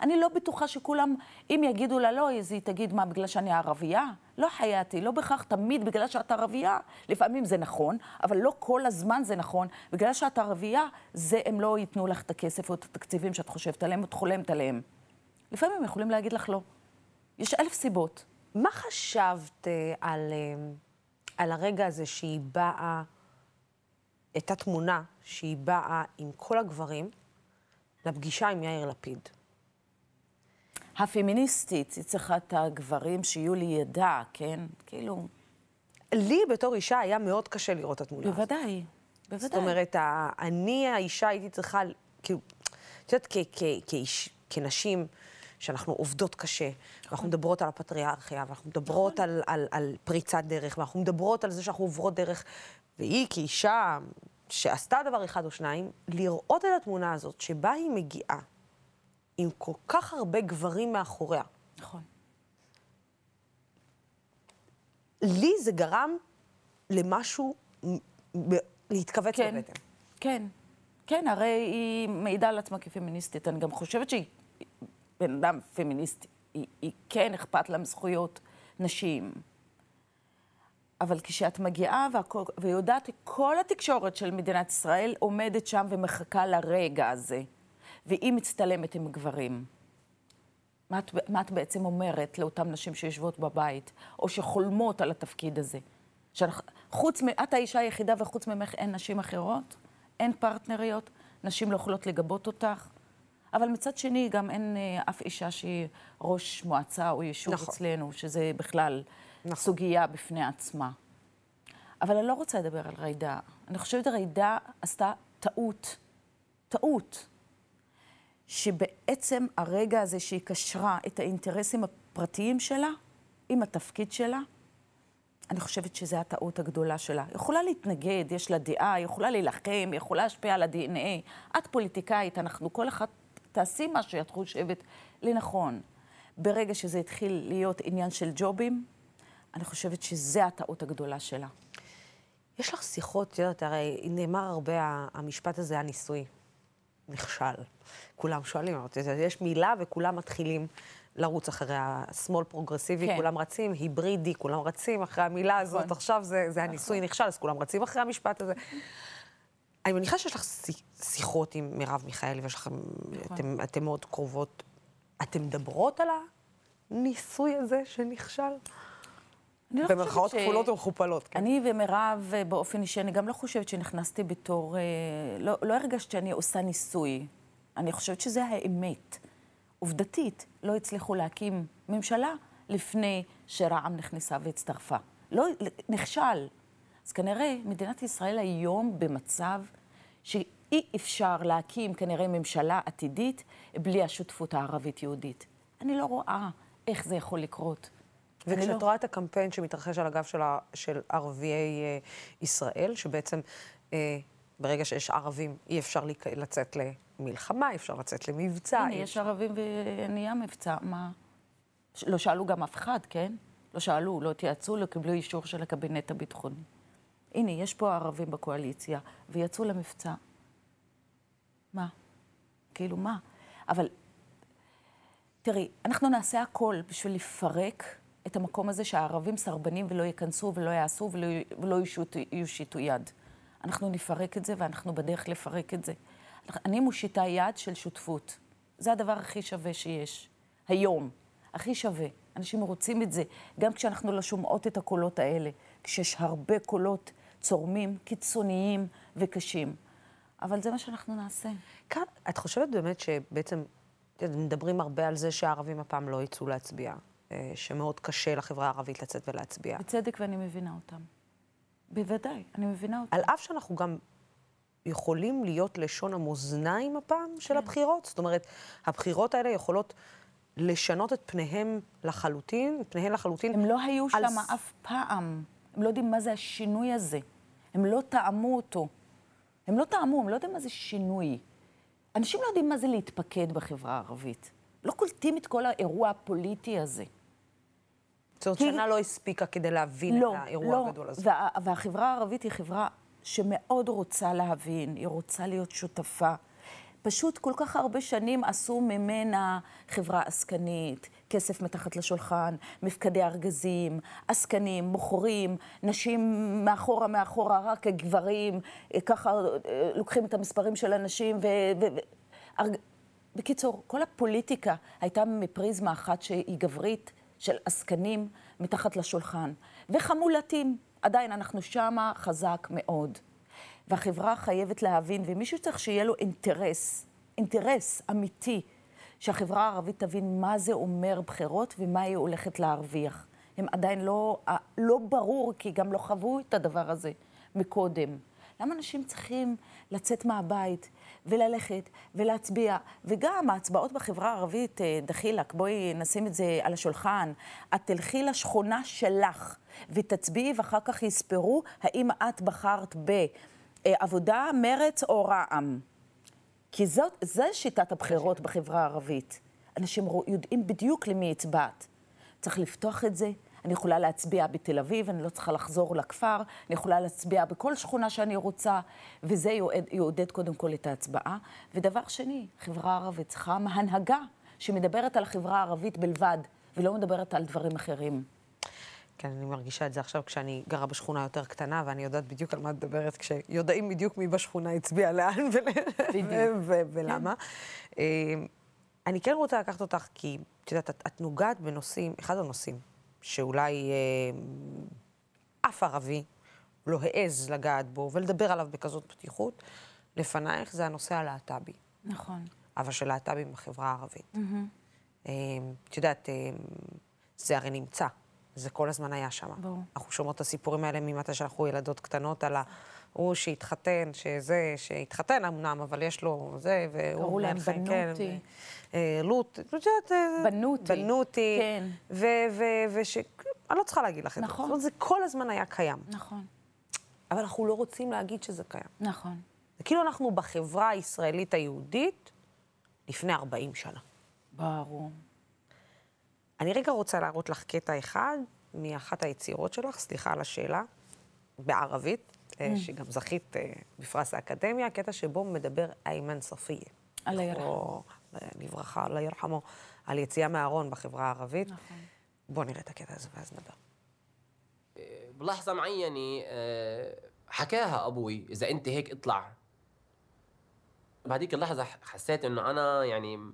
אני לא בטוחה שכולם, אם יגידו לה לא, אז היא תגיד, מה, בגלל שאני ערבייה? לא חייתי, לא בהכרח תמיד בגלל שאת ערבייה. לפעמים זה נכון, אבל לא כל הזמן זה נכון. בגלל שאת ערבייה, זה הם לא ייתנו לך את הכסף או את התקציבים שאת חושבת עליהם, את חולמת עליהם. לפעמים הם יכולים להגיד לך לא. יש אלף סיבות. מה חשבת אה, על, אה, על הרגע הזה שהיא באה, את התמונה שהיא באה עם כל הגברים לפגישה עם יאיר לפיד? הפמיניסטית, היא צריכה את הגברים שיהיו לידה, כן? כאילו... לי בתור אישה היה מאוד קשה לראות את התמונה הזאת. בוודאי, בוודאי. זאת אומרת, אני האישה הייתי צריכה, כאילו, את יודעת, כנשים, שאנחנו עובדות קשה, ואנחנו מדברות על הפטריארכיה, ואנחנו מדברות על, על, על פריצת דרך, ואנחנו מדברות על זה שאנחנו עוברות דרך, והיא כאישה שעשתה דבר אחד או שניים, לראות את התמונה הזאת, שבה היא מגיעה עם כל כך הרבה גברים מאחוריה. נכון. לי זה גרם למשהו, להתכווץ כן, בבטן. כן, כן, הרי היא מעידה על עצמה כפמיניסטית. אני גם חושבת שהיא בן אדם פמיניסטי. היא, היא כן אכפת לה מזכויות נשים. אבל כשאת מגיעה והכל, ויודעת, כל התקשורת של מדינת ישראל עומדת שם ומחכה לרגע הזה. והיא מצטלמת עם גברים. מה את, מה את בעצם אומרת לאותן נשים שיושבות בבית, או שחולמות על התפקיד הזה? חוץ מ... את האישה היחידה וחוץ ממך אין נשים אחרות? אין פרטנריות? נשים לא יכולות לגבות אותך? אבל מצד שני, גם אין אה, אף אישה שהיא ראש מועצה או יישוב נכון. אצלנו, שזה בכלל נכון. סוגיה בפני עצמה. אבל אני לא רוצה לדבר על ריידה. אני חושבת שריידה עשתה טעות. טעות. שבעצם הרגע הזה שהיא קשרה את האינטרסים הפרטיים שלה עם התפקיד שלה, אני חושבת שזו הטעות הגדולה שלה. היא יכולה להתנגד, יש לה דעה, היא יכולה להילחם, היא יכולה להשפיע על ה-DNA. את פוליטיקאית, אנחנו כל אחת תעשי מה שאת חושבת לנכון. ברגע שזה התחיל להיות עניין של ג'ובים, אני חושבת שזה הטעות הגדולה שלה. יש לך שיחות, את יודעת, הרי נאמר הרבה המשפט הזה, הניסוי. נכשל. כולם שואלים, יש מילה וכולם מתחילים לרוץ אחרי השמאל פרוגרסיבי, כן. כולם רצים, היברידי, כולם רצים אחרי המילה הזאת, נכון. עכשיו זה, זה הניסוי נכון. נכשל, אז כולם רצים אחרי המשפט הזה. אני מניחה שיש לך שיחות עם מרב מיכאלי, ויש לכם, נכון. אתם, אתם מאוד קרובות. אתן מדברות על הניסוי הזה שנכשל? אני לא במרכאות כפולות ומכופלות. כן. אני ומירב, אה, באופן אישי, אני גם לא חושבת שנכנסתי בתור... אה, לא, לא הרגשת שאני עושה ניסוי. אני חושבת שזה האמת. עובדתית, לא הצליחו להקים ממשלה לפני שרע"מ נכנסה והצטרפה. לא, נכשל. אז כנראה מדינת ישראל היום במצב שאי אפשר להקים כנראה ממשלה עתידית בלי השותפות הערבית-יהודית. אני לא רואה איך זה יכול לקרות. וכשאת לא... רואה את הקמפיין שמתרחש על הגב של, ה... של ערביי אה, ישראל, שבעצם אה, ברגע שיש ערבים אי אפשר לצאת למלחמה, אי אפשר לצאת למבצע. הנה, יש ערבים ונהיה מבצע, מה? לא שאלו גם אף אחד, כן? לא שאלו, לא התייעצו, לא קיבלו אישור של הקבינט הביטחוני. הנה, יש פה ערבים בקואליציה, ויצאו למבצע. מה? כאילו, מה? אבל, תראי, אנחנו נעשה הכל בשביל לפרק את המקום הזה שהערבים סרבנים ולא ייכנסו ולא יעשו ולא, ולא יושיטו יד. אנחנו נפרק את זה ואנחנו בדרך לפרק את זה. אני מושיטה יד של שותפות. זה הדבר הכי שווה שיש. היום. הכי שווה. אנשים רוצים את זה, גם כשאנחנו לא שומעות את הקולות האלה, כשיש הרבה קולות צורמים, קיצוניים וקשים. אבל זה מה שאנחנו נעשה. כאן, את חושבת באמת שבעצם, מדברים הרבה על זה שהערבים הפעם לא יצאו להצביע, שמאוד קשה לחברה הערבית לצאת ולהצביע. בצדק, ואני מבינה אותם. בוודאי, אני מבינה אותם. על אף שאנחנו גם יכולים להיות לשון המאזניים הפעם של כן. הבחירות, זאת אומרת, הבחירות האלה יכולות לשנות את פניהם לחלוטין, את פניהם לחלוטין. הם לא היו על... שם אף פעם. הם לא יודעים מה זה השינוי הזה. הם לא טעמו אותו. הם לא טעמו, הם לא יודעים מה זה שינוי. אנשים לא יודעים מה זה להתפקד בחברה הערבית. לא קולטים את כל האירוע הפוליטי הזה. זאת אומרת, שנה לא הספיקה כדי להבין לא, את האירוע לא. הגדול הזה. וה, והחברה הערבית היא חברה שמאוד רוצה להבין, היא רוצה להיות שותפה. פשוט כל כך הרבה שנים עשו ממנה חברה עסקנית, כסף מתחת לשולחן, מפקדי ארגזים, עסקנים, מוכרים, נשים מאחורה מאחורה, רק הגברים, ככה אה, לוקחים את המספרים של הנשים ו... ו. בקיצור, כל הפוליטיקה הייתה מפריזמה אחת שהיא גברית, של עסקנים מתחת לשולחן. וחמולתים, עדיין אנחנו שמה חזק מאוד. והחברה חייבת להבין, ומישהו צריך שיהיה לו אינטרס, אינטרס אמיתי, שהחברה הערבית תבין מה זה אומר בחירות ומה היא הולכת להרוויח. הם עדיין לא, לא ברור, כי גם לא חוו את הדבר הזה מקודם. למה אנשים צריכים לצאת מהבית וללכת ולהצביע? וגם ההצבעות בחברה הערבית, אה, דחילק, בואי נשים את זה על השולחן. את תלכי לשכונה שלך ותצביעי ואחר כך יספרו האם את בחרת בעבודה, מרץ או רע"מ. כי זאת, זה שיטת הבחירות בחברה הערבית. אנשים יודעים בדיוק למי הצבעת. צריך לפתוח את זה, אני יכולה להצביע בתל אביב, אני לא צריכה לחזור לכפר, אני יכולה להצביע בכל שכונה שאני רוצה, וזה יעודד, יעודד קודם כל את ההצבעה. ודבר שני, חברה ערבית צריכה הנהגה שמדברת על החברה הערבית בלבד, ולא מדברת על דברים אחרים. כן, אני מרגישה את זה עכשיו כשאני גרה בשכונה יותר קטנה, ואני יודעת בדיוק על מה את מדברת, כשיודעים בדיוק מי בשכונה הצביע לאן ולמה. כן. אני כן רוצה לקחת אותך, כי את יודעת, את נוגעת בנושאים, אחד הנושאים שאולי אה, אף ערבי לא העז לגעת בו ולדבר עליו בכזאת פתיחות, לפנייך זה הנושא הלהט"בי. נכון. אבל של להט"בים בחברה הערבית. Mm-hmm. את יודעת, אה, זה הרי נמצא, זה כל הזמן היה שם. ברור. אנחנו שומעות את הסיפורים האלה ממתי שאנחנו ילדות קטנות על ההוא שהתחתן, שזה, שהתחתן אמנם, אבל יש לו זה, והוא... קראו להם בנותי. כן, אה, לוט, את יודעת... בנותי. בנותי. כן. וש... אני לא צריכה להגיד לך את זה. נכון. זה כל הזמן היה קיים. נכון. אבל אנחנו לא רוצים להגיד שזה קיים. נכון. זה כאילו אנחנו בחברה הישראלית היהודית לפני 40 שנה. ברור. אני רגע רוצה להראות לך קטע אחד מאחת היצירות שלך, סליחה על השאלה, בערבית, אה, Mm. שגם זכית אה, בפרס האקדמיה, קטע שבו מדבר איימן ספיה. אללה ירחמו. זכרו לברכה, אללה ירחמו, על יציאה מהארון בחברה הערבית. נכון. בואו נראה את הקטע הזה ואז נדבר. بلحظة معينة آه، حكاها أبوي إذا أنت هيك اطلع بهذيك اللحظة ح- حسيت إنه أنا يعني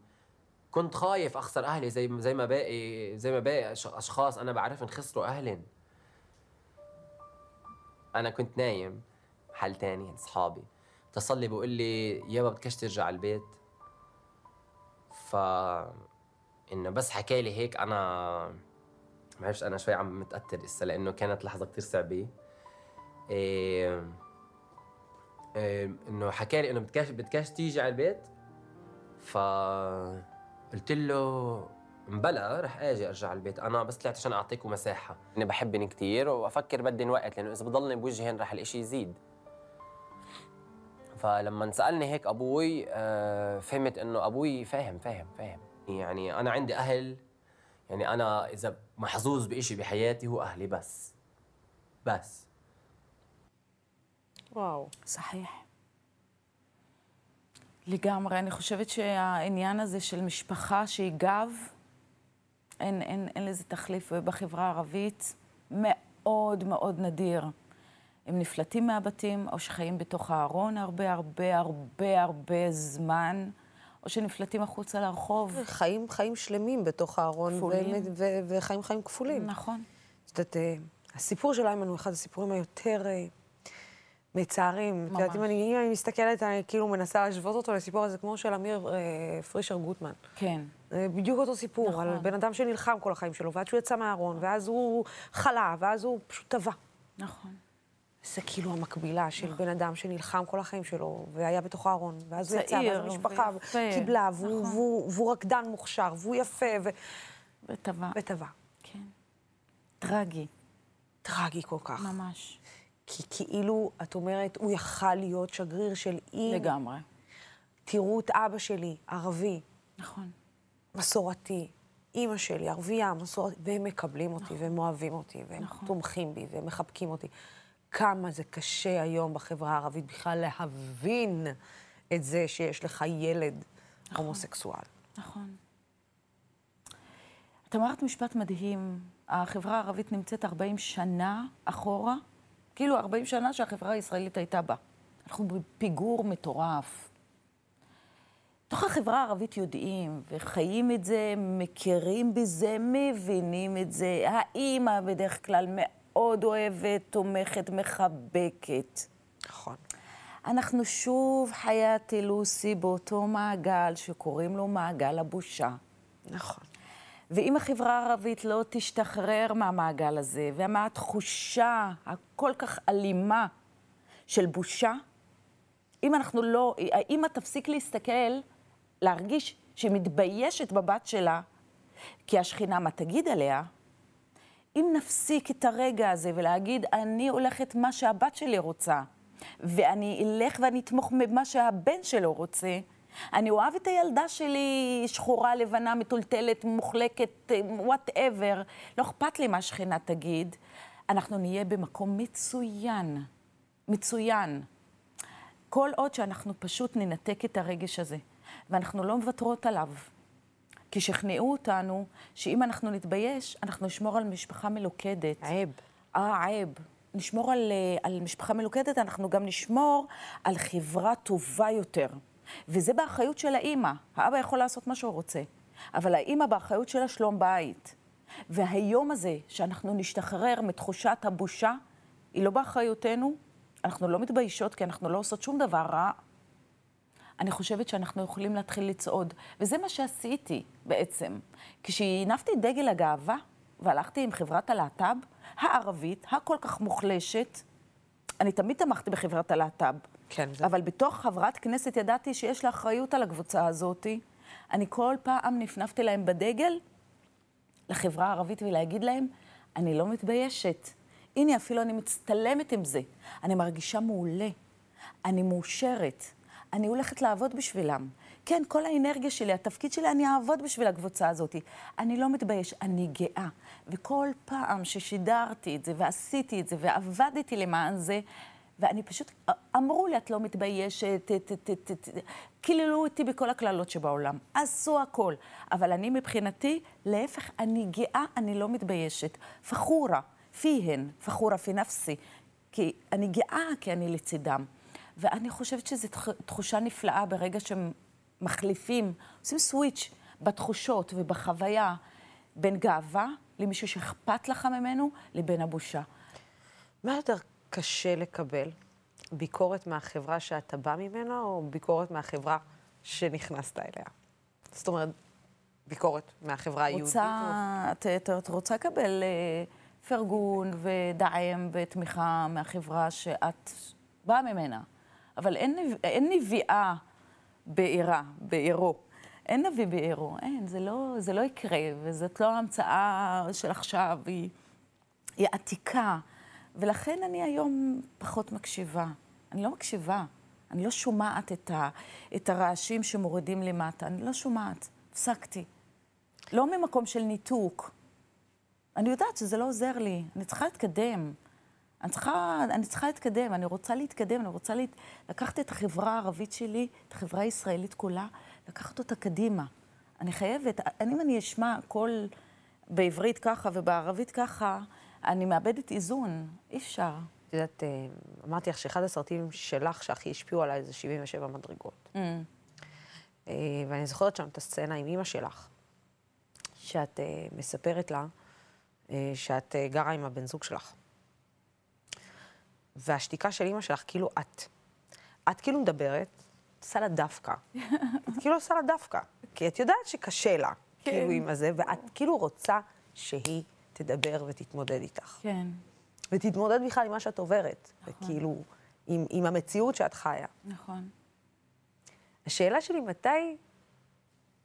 كنت خايف أخسر أهلي زي زي ما باقي زي ما باقي أش- أشخاص أنا بعرفهم خسروا أهلن أنا كنت نايم محل تاني أصحابي اتصل لي بقول لي يابا بدكش ترجع البيت ف إنه بس حكى لي هيك أنا ما بعرفش أنا شوي عم متأثر هسه لأنه كانت لحظة كتير صعبة. إيه إيه إنه حكى لي إنه بدكاش بدكاش تيجي على البيت. ف قلت له مبلا رح آجي أرجع على البيت. أنا بس طلعت عشان اعطيكم مساحة. أنا بحبن كثير وأفكر بدي وقت لأنه إذا بضلني بوجهي هون رح الإشي يزيد. فلما سالني هيك ابوي آه، فهمت انه ابوي فاهم فاهم فاهم يعني انا عندي اهل يعني انا اذا محظوظ بإشي بحياتي هو اهلي بس بس וואו. صحيح. לגמרי. אני חושבת שהעניין הזה של משפחה שהיא גב, אין, אין, אין לזה תחליף. ובחברה הערבית מאוד מאוד נדיר. הם נפלטים מהבתים, או שחיים בתוך הארון הרבה הרבה הרבה הרבה זמן, או שנפלטים החוצה לרחוב. חיים, חיים שלמים בתוך הארון, כפולים. ו- ו- וחיים חיים כפולים. נכון. את יודעת, אה, הסיפור של איימן הוא אחד הסיפורים היותר אה, מצערים. את יודעת, ממש. אם אני, אם אני מסתכלת, אני כאילו מנסה להשוות אותו לסיפור הזה, כמו של אמיר אה, פרישר גוטמן. כן. בדיוק אותו סיפור, נכון. על בן אדם שנלחם כל החיים שלו, ועד שהוא יצא מהארון, ואז הוא חלה, ואז הוא פשוט טבע. נכון. זה כאילו המקבילה של בן אדם שנלחם כל החיים שלו, והיה בתוך הארון, ואז הוא יצא, ואז המשפחה. קיבלה, והוא, נכון. והוא, רקדן מוכשר, והוא יפה, ו... וטבע. וטבע. כן. טרגי, טרגי כל כך. ממש. כי כאילו, את אומרת, הוא יכל להיות שגריר של אי... לגמרי. תראו את אבא שלי, ערבי, נכון. מסורתי, אימא שלי, ערבייה, מסורתית, והם מקבלים אותי, והם אוהבים אותי, והם נכון. תומכים בי, והם מחבקים אותי. כמה זה קשה היום בחברה הערבית בכלל להבין את זה שיש לך ילד הומוסקסואל. נכון. את אמרת משפט מדהים, החברה הערבית נמצאת 40 שנה אחורה, כאילו 40 שנה שהחברה הישראלית הייתה בה. אנחנו בפיגור מטורף. בתוך החברה הערבית יודעים וחיים את זה, מכירים בזה, מבינים את זה. האימא בדרך כלל מאוד אוהבת, תומכת, מחבקת. נכון. אנחנו שוב חייתי לוסי באותו מעגל שקוראים לו מעגל הבושה. נכון. ואם החברה הערבית לא תשתחרר מהמעגל הזה, ומהתחושה הכל כך אלימה של בושה, אם אנחנו לא, האמא תפסיק להסתכל, להרגיש שהיא מתביישת בבת שלה, כי השכינה מה תגיד עליה, אם נפסיק את הרגע הזה ולהגיד, אני הולכת מה שהבת שלי רוצה, ואני אלך ואני אתמוך במה שהבן שלו רוצה, אני אוהב את הילדה שלי שחורה, לבנה, מטולטלת, מוחלקת, וואטאבר, לא אכפת לי מה השכינה תגיד, אנחנו נהיה במקום מצוין, מצוין. כל עוד שאנחנו פשוט ננתק את הרגש הזה, ואנחנו לא מוותרות עליו. כי שכנעו אותנו שאם אנחנו נתבייש, אנחנו נשמור על משפחה מלוכדת. עייב. אה, עייב. נשמור על, אה, על משפחה מלוכדת, אנחנו גם נשמור על חברה טובה יותר. וזה באחריות של האימא. האבא יכול לעשות מה שהוא רוצה, אבל האימא באחריות של השלום בית. והיום הזה, שאנחנו נשתחרר מתחושת הבושה, היא לא באחריותנו. אנחנו לא מתביישות כי אנחנו לא עושות שום דבר רע. אני חושבת שאנחנו יכולים להתחיל לצעוד. וזה מה שעשיתי בעצם. כשהנפתי את דגל הגאווה והלכתי עם חברת הלהט"ב הערבית, הכל כך מוחלשת, אני תמיד תמכתי בחברת הלהט"ב. כן, זה- אבל בתוך חברת כנסת ידעתי שיש לה אחריות על הקבוצה הזאת. אני כל פעם נפנפתי להם בדגל לחברה הערבית ולהגיד להם, אני לא מתביישת. הנה, אפילו אני מצטלמת עם זה. אני מרגישה מעולה. אני מאושרת. אני הולכת לעבוד בשבילם. כן, כל האנרגיה שלי, התפקיד שלי, אני אעבוד בשביל הקבוצה הזאת. אני לא מתבייש, אני גאה. וכל פעם ששידרתי את זה, ועשיתי את זה, ועבדתי למען זה, ואני פשוט, אמרו לי, את לא מתביישת, קיללו אותי בכל הקללות שבעולם, עשו הכל. אבל אני מבחינתי, להפך, אני גאה, אני לא מתביישת. פחורה, פיהן, פחורה פי נפסי. כי אני גאה, כי אני לצידם. ואני חושבת שזו תחושה נפלאה ברגע שמחליפים, עושים סוויץ' בתחושות ובחוויה בין גאווה למישהו שאכפת לך ממנו, לבין הבושה. מה יותר קשה לקבל? ביקורת מהחברה שאתה בא ממנה, או ביקורת מהחברה שנכנסת אליה? זאת אומרת, ביקורת מהחברה היהודית? רוצה, או... את, את, את רוצה לקבל אה, פרגון ודעם ותמיכה מהחברה שאת באה ממנה. אבל אין, אין נביאה בעירה, בעירו. אין נביא בעירו, אין, זה לא, זה לא יקרה, וזאת לא המצאה של עכשיו, היא, היא עתיקה. ולכן אני היום פחות מקשיבה. אני לא מקשיבה, אני לא שומעת את, ה, את הרעשים שמורידים למטה, אני לא שומעת, הפסקתי. לא ממקום של ניתוק. אני יודעת שזה לא עוזר לי, אני צריכה להתקדם. אני צריכה, אני צריכה להתקדם, אני רוצה להתקדם, אני רוצה להת... לקחת את החברה הערבית שלי, את החברה הישראלית כולה, לקחת אותה קדימה. אני חייבת, אם אני אשמע קול בעברית ככה ובערבית ככה, אני מאבדת איזון, אי אפשר. את יודעת, אה, אמרתי לך שאחד הסרטים שלך שהכי השפיעו עליי זה 77 מדרגות. Mm. אה, ואני זוכרת שם את הסצנה עם אימא שלך, שאת אה, מספרת לה שאת גרה עם הבן זוג שלך. והשתיקה של אימא שלך, כאילו את. את כאילו מדברת, עושה לה דווקא. את כאילו עושה לה דווקא. כי את יודעת שקשה לה, כן. כאילו עם הזה, ואת כאילו רוצה שהיא תדבר ותתמודד איתך. כן. ותתמודד בכלל עם מה שאת עוברת. נכון. וכאילו, עם, עם המציאות שאת חיה. נכון. השאלה שלי, מתי,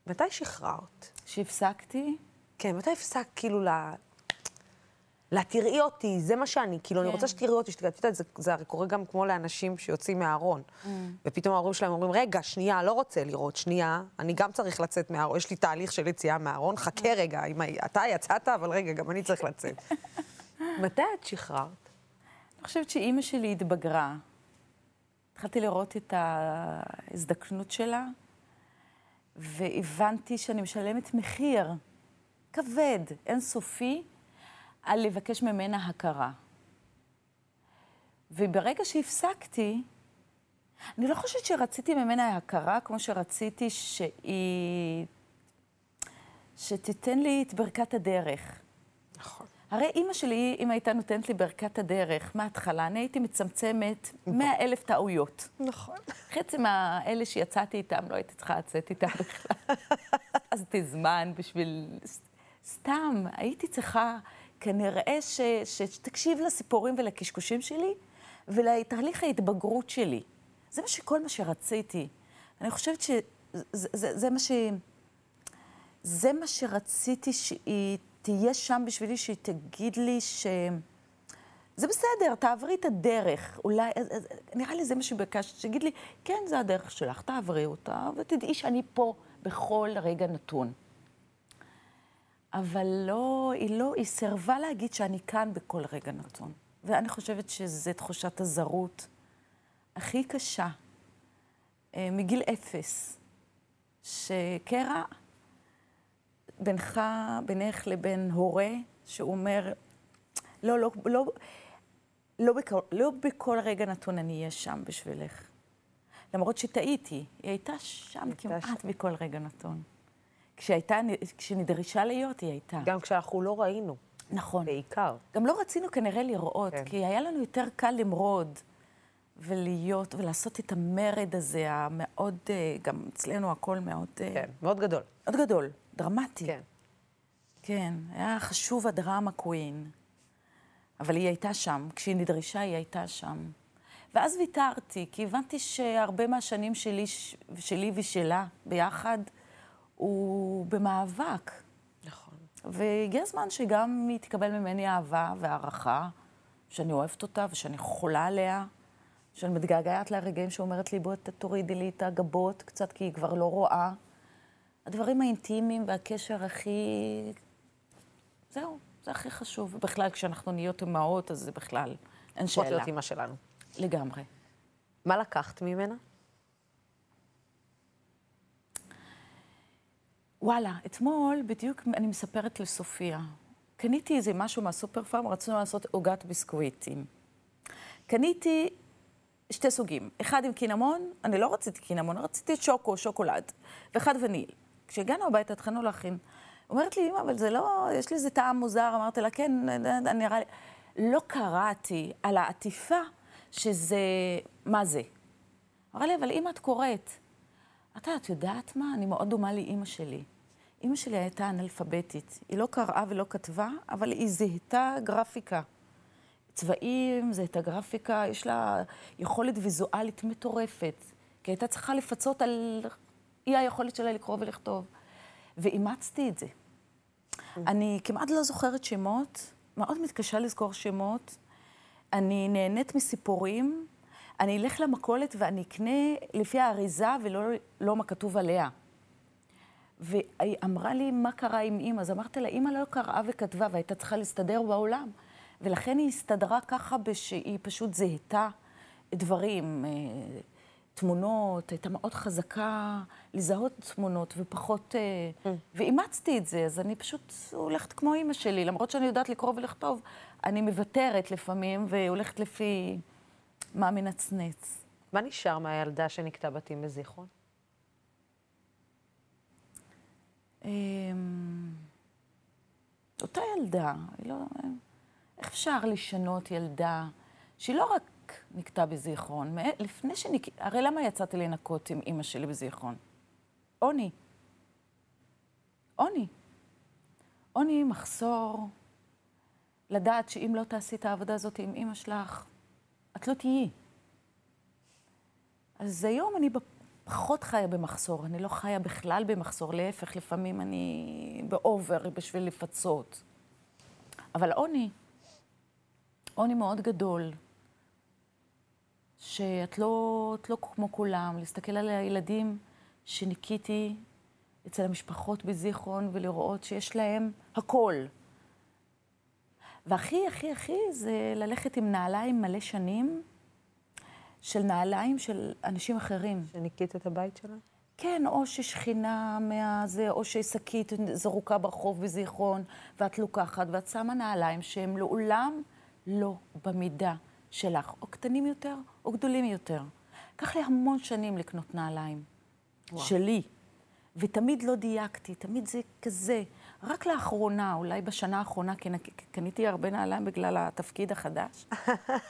מתי שחררת? שהפסקתי? כן, מתי הפסקת כאילו לה, תראי אותי, זה מה שאני, כאילו, כן. אני רוצה שתראי אותי, שתראי, יודעת, זה, זה הרי קורה גם כמו לאנשים שיוצאים מהארון. Mm. ופתאום ההורים שלהם אומרים, רגע, שנייה, לא רוצה לראות, שנייה, אני גם צריך לצאת מהארון, יש לי תהליך של יציאה מהארון, חכה mm. רגע, אם אתה יצאת, אבל רגע, גם אני צריך לצאת. מתי את שחררת? אני חושבת שאימא שלי התבגרה. התחלתי לראות את ההזדקנות שלה, והבנתי שאני משלמת מחיר כבד, אינסופי, על לבקש ממנה הכרה. וברגע שהפסקתי, אני לא חושבת שרציתי ממנה הכרה כמו שרציתי שהיא... שתיתן לי את ברכת הדרך. נכון. הרי אימא שלי, אם הייתה נותנת לי ברכת הדרך מההתחלה, אני הייתי מצמצמת מאה אלף טעויות. נכון. חצי מהאלה שיצאתי איתם, לא הייתי צריכה לצאת איתם בכלל. אז זמן בשביל... סתם, הייתי צריכה כנראה ש, שתקשיב לסיפורים ולקשקושים שלי ולתהליך ההתבגרות שלי. זה מה שכל מה שרציתי. אני חושבת שזה זה, זה מה ש... זה מה שרציתי שהיא תהיה שם בשבילי, שהיא תגיד לי ש... זה בסדר, תעברי את הדרך. אולי, נראה לי זה מה שביקשת, שתגיד לי, כן, זה הדרך שלך, תעברי אותה, ותדעי שאני פה בכל רגע נתון. אבל לא, היא לא, היא סירבה להגיד שאני כאן בכל רגע נתון. ואני חושבת שזו תחושת הזרות הכי קשה, אה, מגיל אפס, שקרע בינך, בינך לבין הורה, שהוא אומר, לא, לא, לא, לא, בכל, לא בכל רגע נתון אני אהיה שם בשבילך. למרות שטעיתי, היא הייתה שם כמעט ש... בכל רגע נתון. כשהייתה, כשנדרשה להיות, היא הייתה. גם כשאנחנו לא ראינו. נכון. בעיקר. גם לא רצינו כנראה לראות, כן. כי היה לנו יותר קל למרוד ולהיות, ולעשות את המרד הזה, המאוד, אה, גם אצלנו הכל מאוד... אה, כן, מאוד גדול. מאוד גדול, דרמטי. כן. כן, היה חשוב הדרמה קווין. אבל היא הייתה שם, כשהיא נדרשה היא הייתה שם. ואז ויתרתי, כי הבנתי שהרבה מהשנים שלי, שלי ושלה ביחד, הוא במאבק. נכון. והגיע הזמן שגם היא תקבל ממני אהבה והערכה, שאני אוהבת אותה ושאני חולה עליה, שאני מתגעגעת לרגעים שאומרת לי, בואי תורידי לי את הגבות קצת, כי היא כבר לא רואה. הדברים האינטימיים והקשר הכי... זהו, זה הכי חשוב. בכלל, כשאנחנו נהיות אמהות, אז זה בכלל, אין שאלה. להיות אימא שלנו. לגמרי. מה לקחת ממנה? וואלה, אתמול בדיוק אני מספרת לסופיה. קניתי איזה משהו מהסופר פארם, רצינו לעשות עוגת ביסקוויטים. קניתי שתי סוגים, אחד עם קינמון, אני לא רציתי קינמון, רציתי שוקו, שוקולד, ואחד וניל. כשהגענו הביתה התחלנו להכין. אומרת לי, אמא, אבל זה לא, יש לי איזה טעם מוזר. אמרתי לה, כן, נראה לי... לא קראתי על העטיפה שזה, מה זה. אמרה לי, אבל אם את קוראת, אתה, את יודעת מה? אני מאוד דומה לאימא שלי. אימא שלי הייתה אנאלפביתית. היא לא קראה ולא כתבה, אבל היא זיהתה גרפיקה. צבעים, זיהתה גרפיקה, יש לה יכולת ויזואלית מטורפת. כי הייתה צריכה לפצות על אי היכולת שלה לקרוא ולכתוב. ואימצתי את זה. אני כמעט לא זוכרת שמות, מאוד מתקשה לזכור שמות. אני נהנית מסיפורים. אני אלך למכולת ואני אקנה לפי האריזה ולא לא מה כתוב עליה. והיא אמרה לי, מה קרה עם אימא? אז אמרתי לה, אימא לא קראה וכתבה והייתה צריכה להסתדר בעולם. ולכן היא הסתדרה ככה שהיא פשוט זיהתה דברים, אה, תמונות, הייתה מאוד חזקה לזהות תמונות ופחות... אה, ואימצתי את זה, אז אני פשוט הולכת כמו אימא שלי, למרות שאני יודעת לקרוא ולכתוב, אני מוותרת לפעמים והולכת לפי מה מנצנץ. מה נשאר מהילדה שנקטע בתים בזיכרון? אמ, אותה ילדה, היא לא... איך אפשר לשנות ילדה שהיא לא רק נקטעה בזיכרון, לפני שנק... הרי למה יצאתי לנקות עם אימא שלי בזיכרון? עוני. עוני. עוני, מחסור, לדעת שאם לא תעשי את העבודה הזאת עם אימא שלך, את לא תהיי. אז היום אני פחות חיה במחסור, אני לא חיה בכלל במחסור, להפך, לפעמים אני באובר בשביל לפצות. אבל עוני, עוני מאוד גדול, שאת לא, לא כמו כולם, להסתכל על הילדים שניקיתי אצל המשפחות בזיכרון ולראות שיש להם הכל. והכי, הכי, הכי זה ללכת עם נעליים מלא שנים, של נעליים של אנשים אחרים. שניקית את הבית שלה? כן, או ששכינה מהזה, או ששקית זרוקה ברחוב בזיכרון, ואת לוקחת ואת שמה נעליים שהם לעולם לא במידה שלך, או קטנים יותר או גדולים יותר. לקח לי המון שנים לקנות נעליים. וואו. שלי. ותמיד לא דייקתי, תמיד זה כזה. רק לאחרונה, אולי בשנה האחרונה, קניתי הרבה נעליים בגלל התפקיד החדש.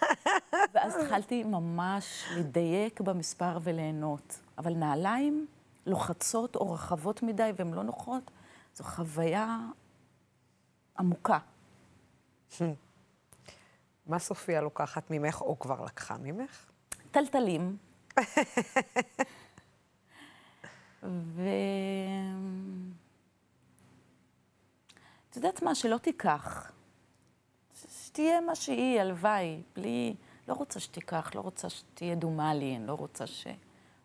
ואז התחלתי ממש לדייק במספר וליהנות. אבל נעליים לוחצות או רחבות מדי והן לא נוחות, זו חוויה עמוקה. מה סופיה לוקחת ממך, או כבר לקחה ממך? טלטלים. ו... את יודעת מה? שלא תיקח. שתהיה מה שהיא, הלוואי, בלי... לא רוצה שתיקח, לא רוצה שתהיה דומה לי, אני לא רוצה ש...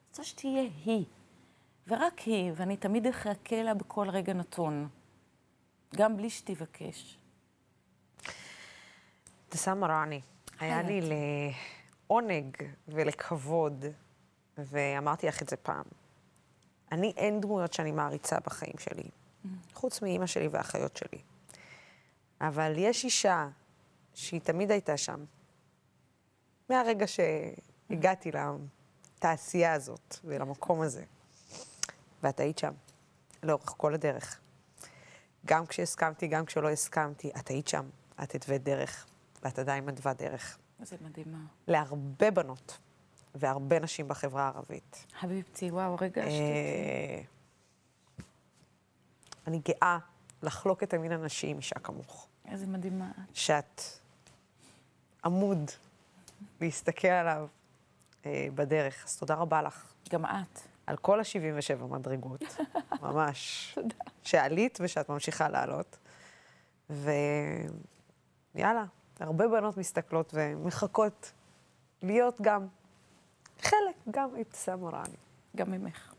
רוצה שתהיה היא. ורק היא, ואני תמיד אחכה לה בכל רגע נתון, גם בלי שתבקש. אבתיסאם מראענה, היה לי לעונג ולכבוד, ואמרתי לך את זה פעם. אני, אין דמויות שאני מעריצה בחיים שלי, חוץ מאימא שלי והאחיות שלי. אבל יש אישה שהיא תמיד הייתה שם, מהרגע שהגעתי לתעשייה הזאת ולמקום הזה. ואת היית שם, לאורך כל הדרך. גם כשהסכמתי, גם כשלא הסכמתי, את היית שם. את התווית דרך, ואת עדיין מתווה דרך. זה מדהימה. להרבה בנות והרבה נשים בחברה הערבית. חביבתי, וואו, רגע השתיתי. אני גאה לחלוק את המין הנשי עם אישה כמוך. איזה מדהימה. שאת עמוד להסתכל עליו אה, בדרך. אז תודה רבה לך. גם את. על כל ה-77 מדרגות, ממש. תודה. שעלית ושאת ממשיכה לעלות. ויאללה, הרבה בנות מסתכלות ומחכות להיות גם חלק גם אבתיסאם מראענה. גם ממך.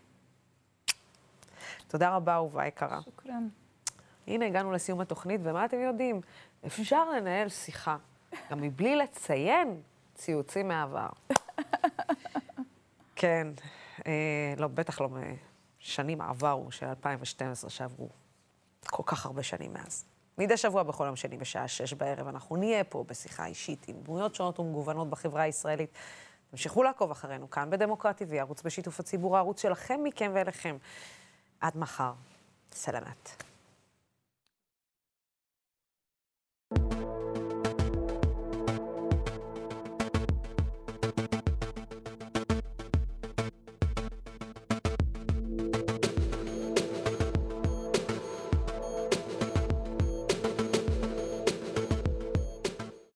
תודה רבה, אהובה יקרה. שוכרן. הנה, הגענו לסיום התוכנית, ומה אתם יודעים? אפשר לנהל שיחה, גם מבלי לציין ציוצים מהעבר. כן, אה, לא, בטח לא משנים עברו של 2012, שעברו כל כך הרבה שנים מאז. מדי שבוע בכל יום שני בשעה שש בערב אנחנו נהיה פה בשיחה אישית עם דמויות שונות ומגוונות בחברה הישראלית. תמשיכו לעקוב אחרינו כאן בדמוקרטי TV, ערוץ בשיתוף הציבור, הערוץ שלכם, מכם ואליכם. عاد مخا سلامات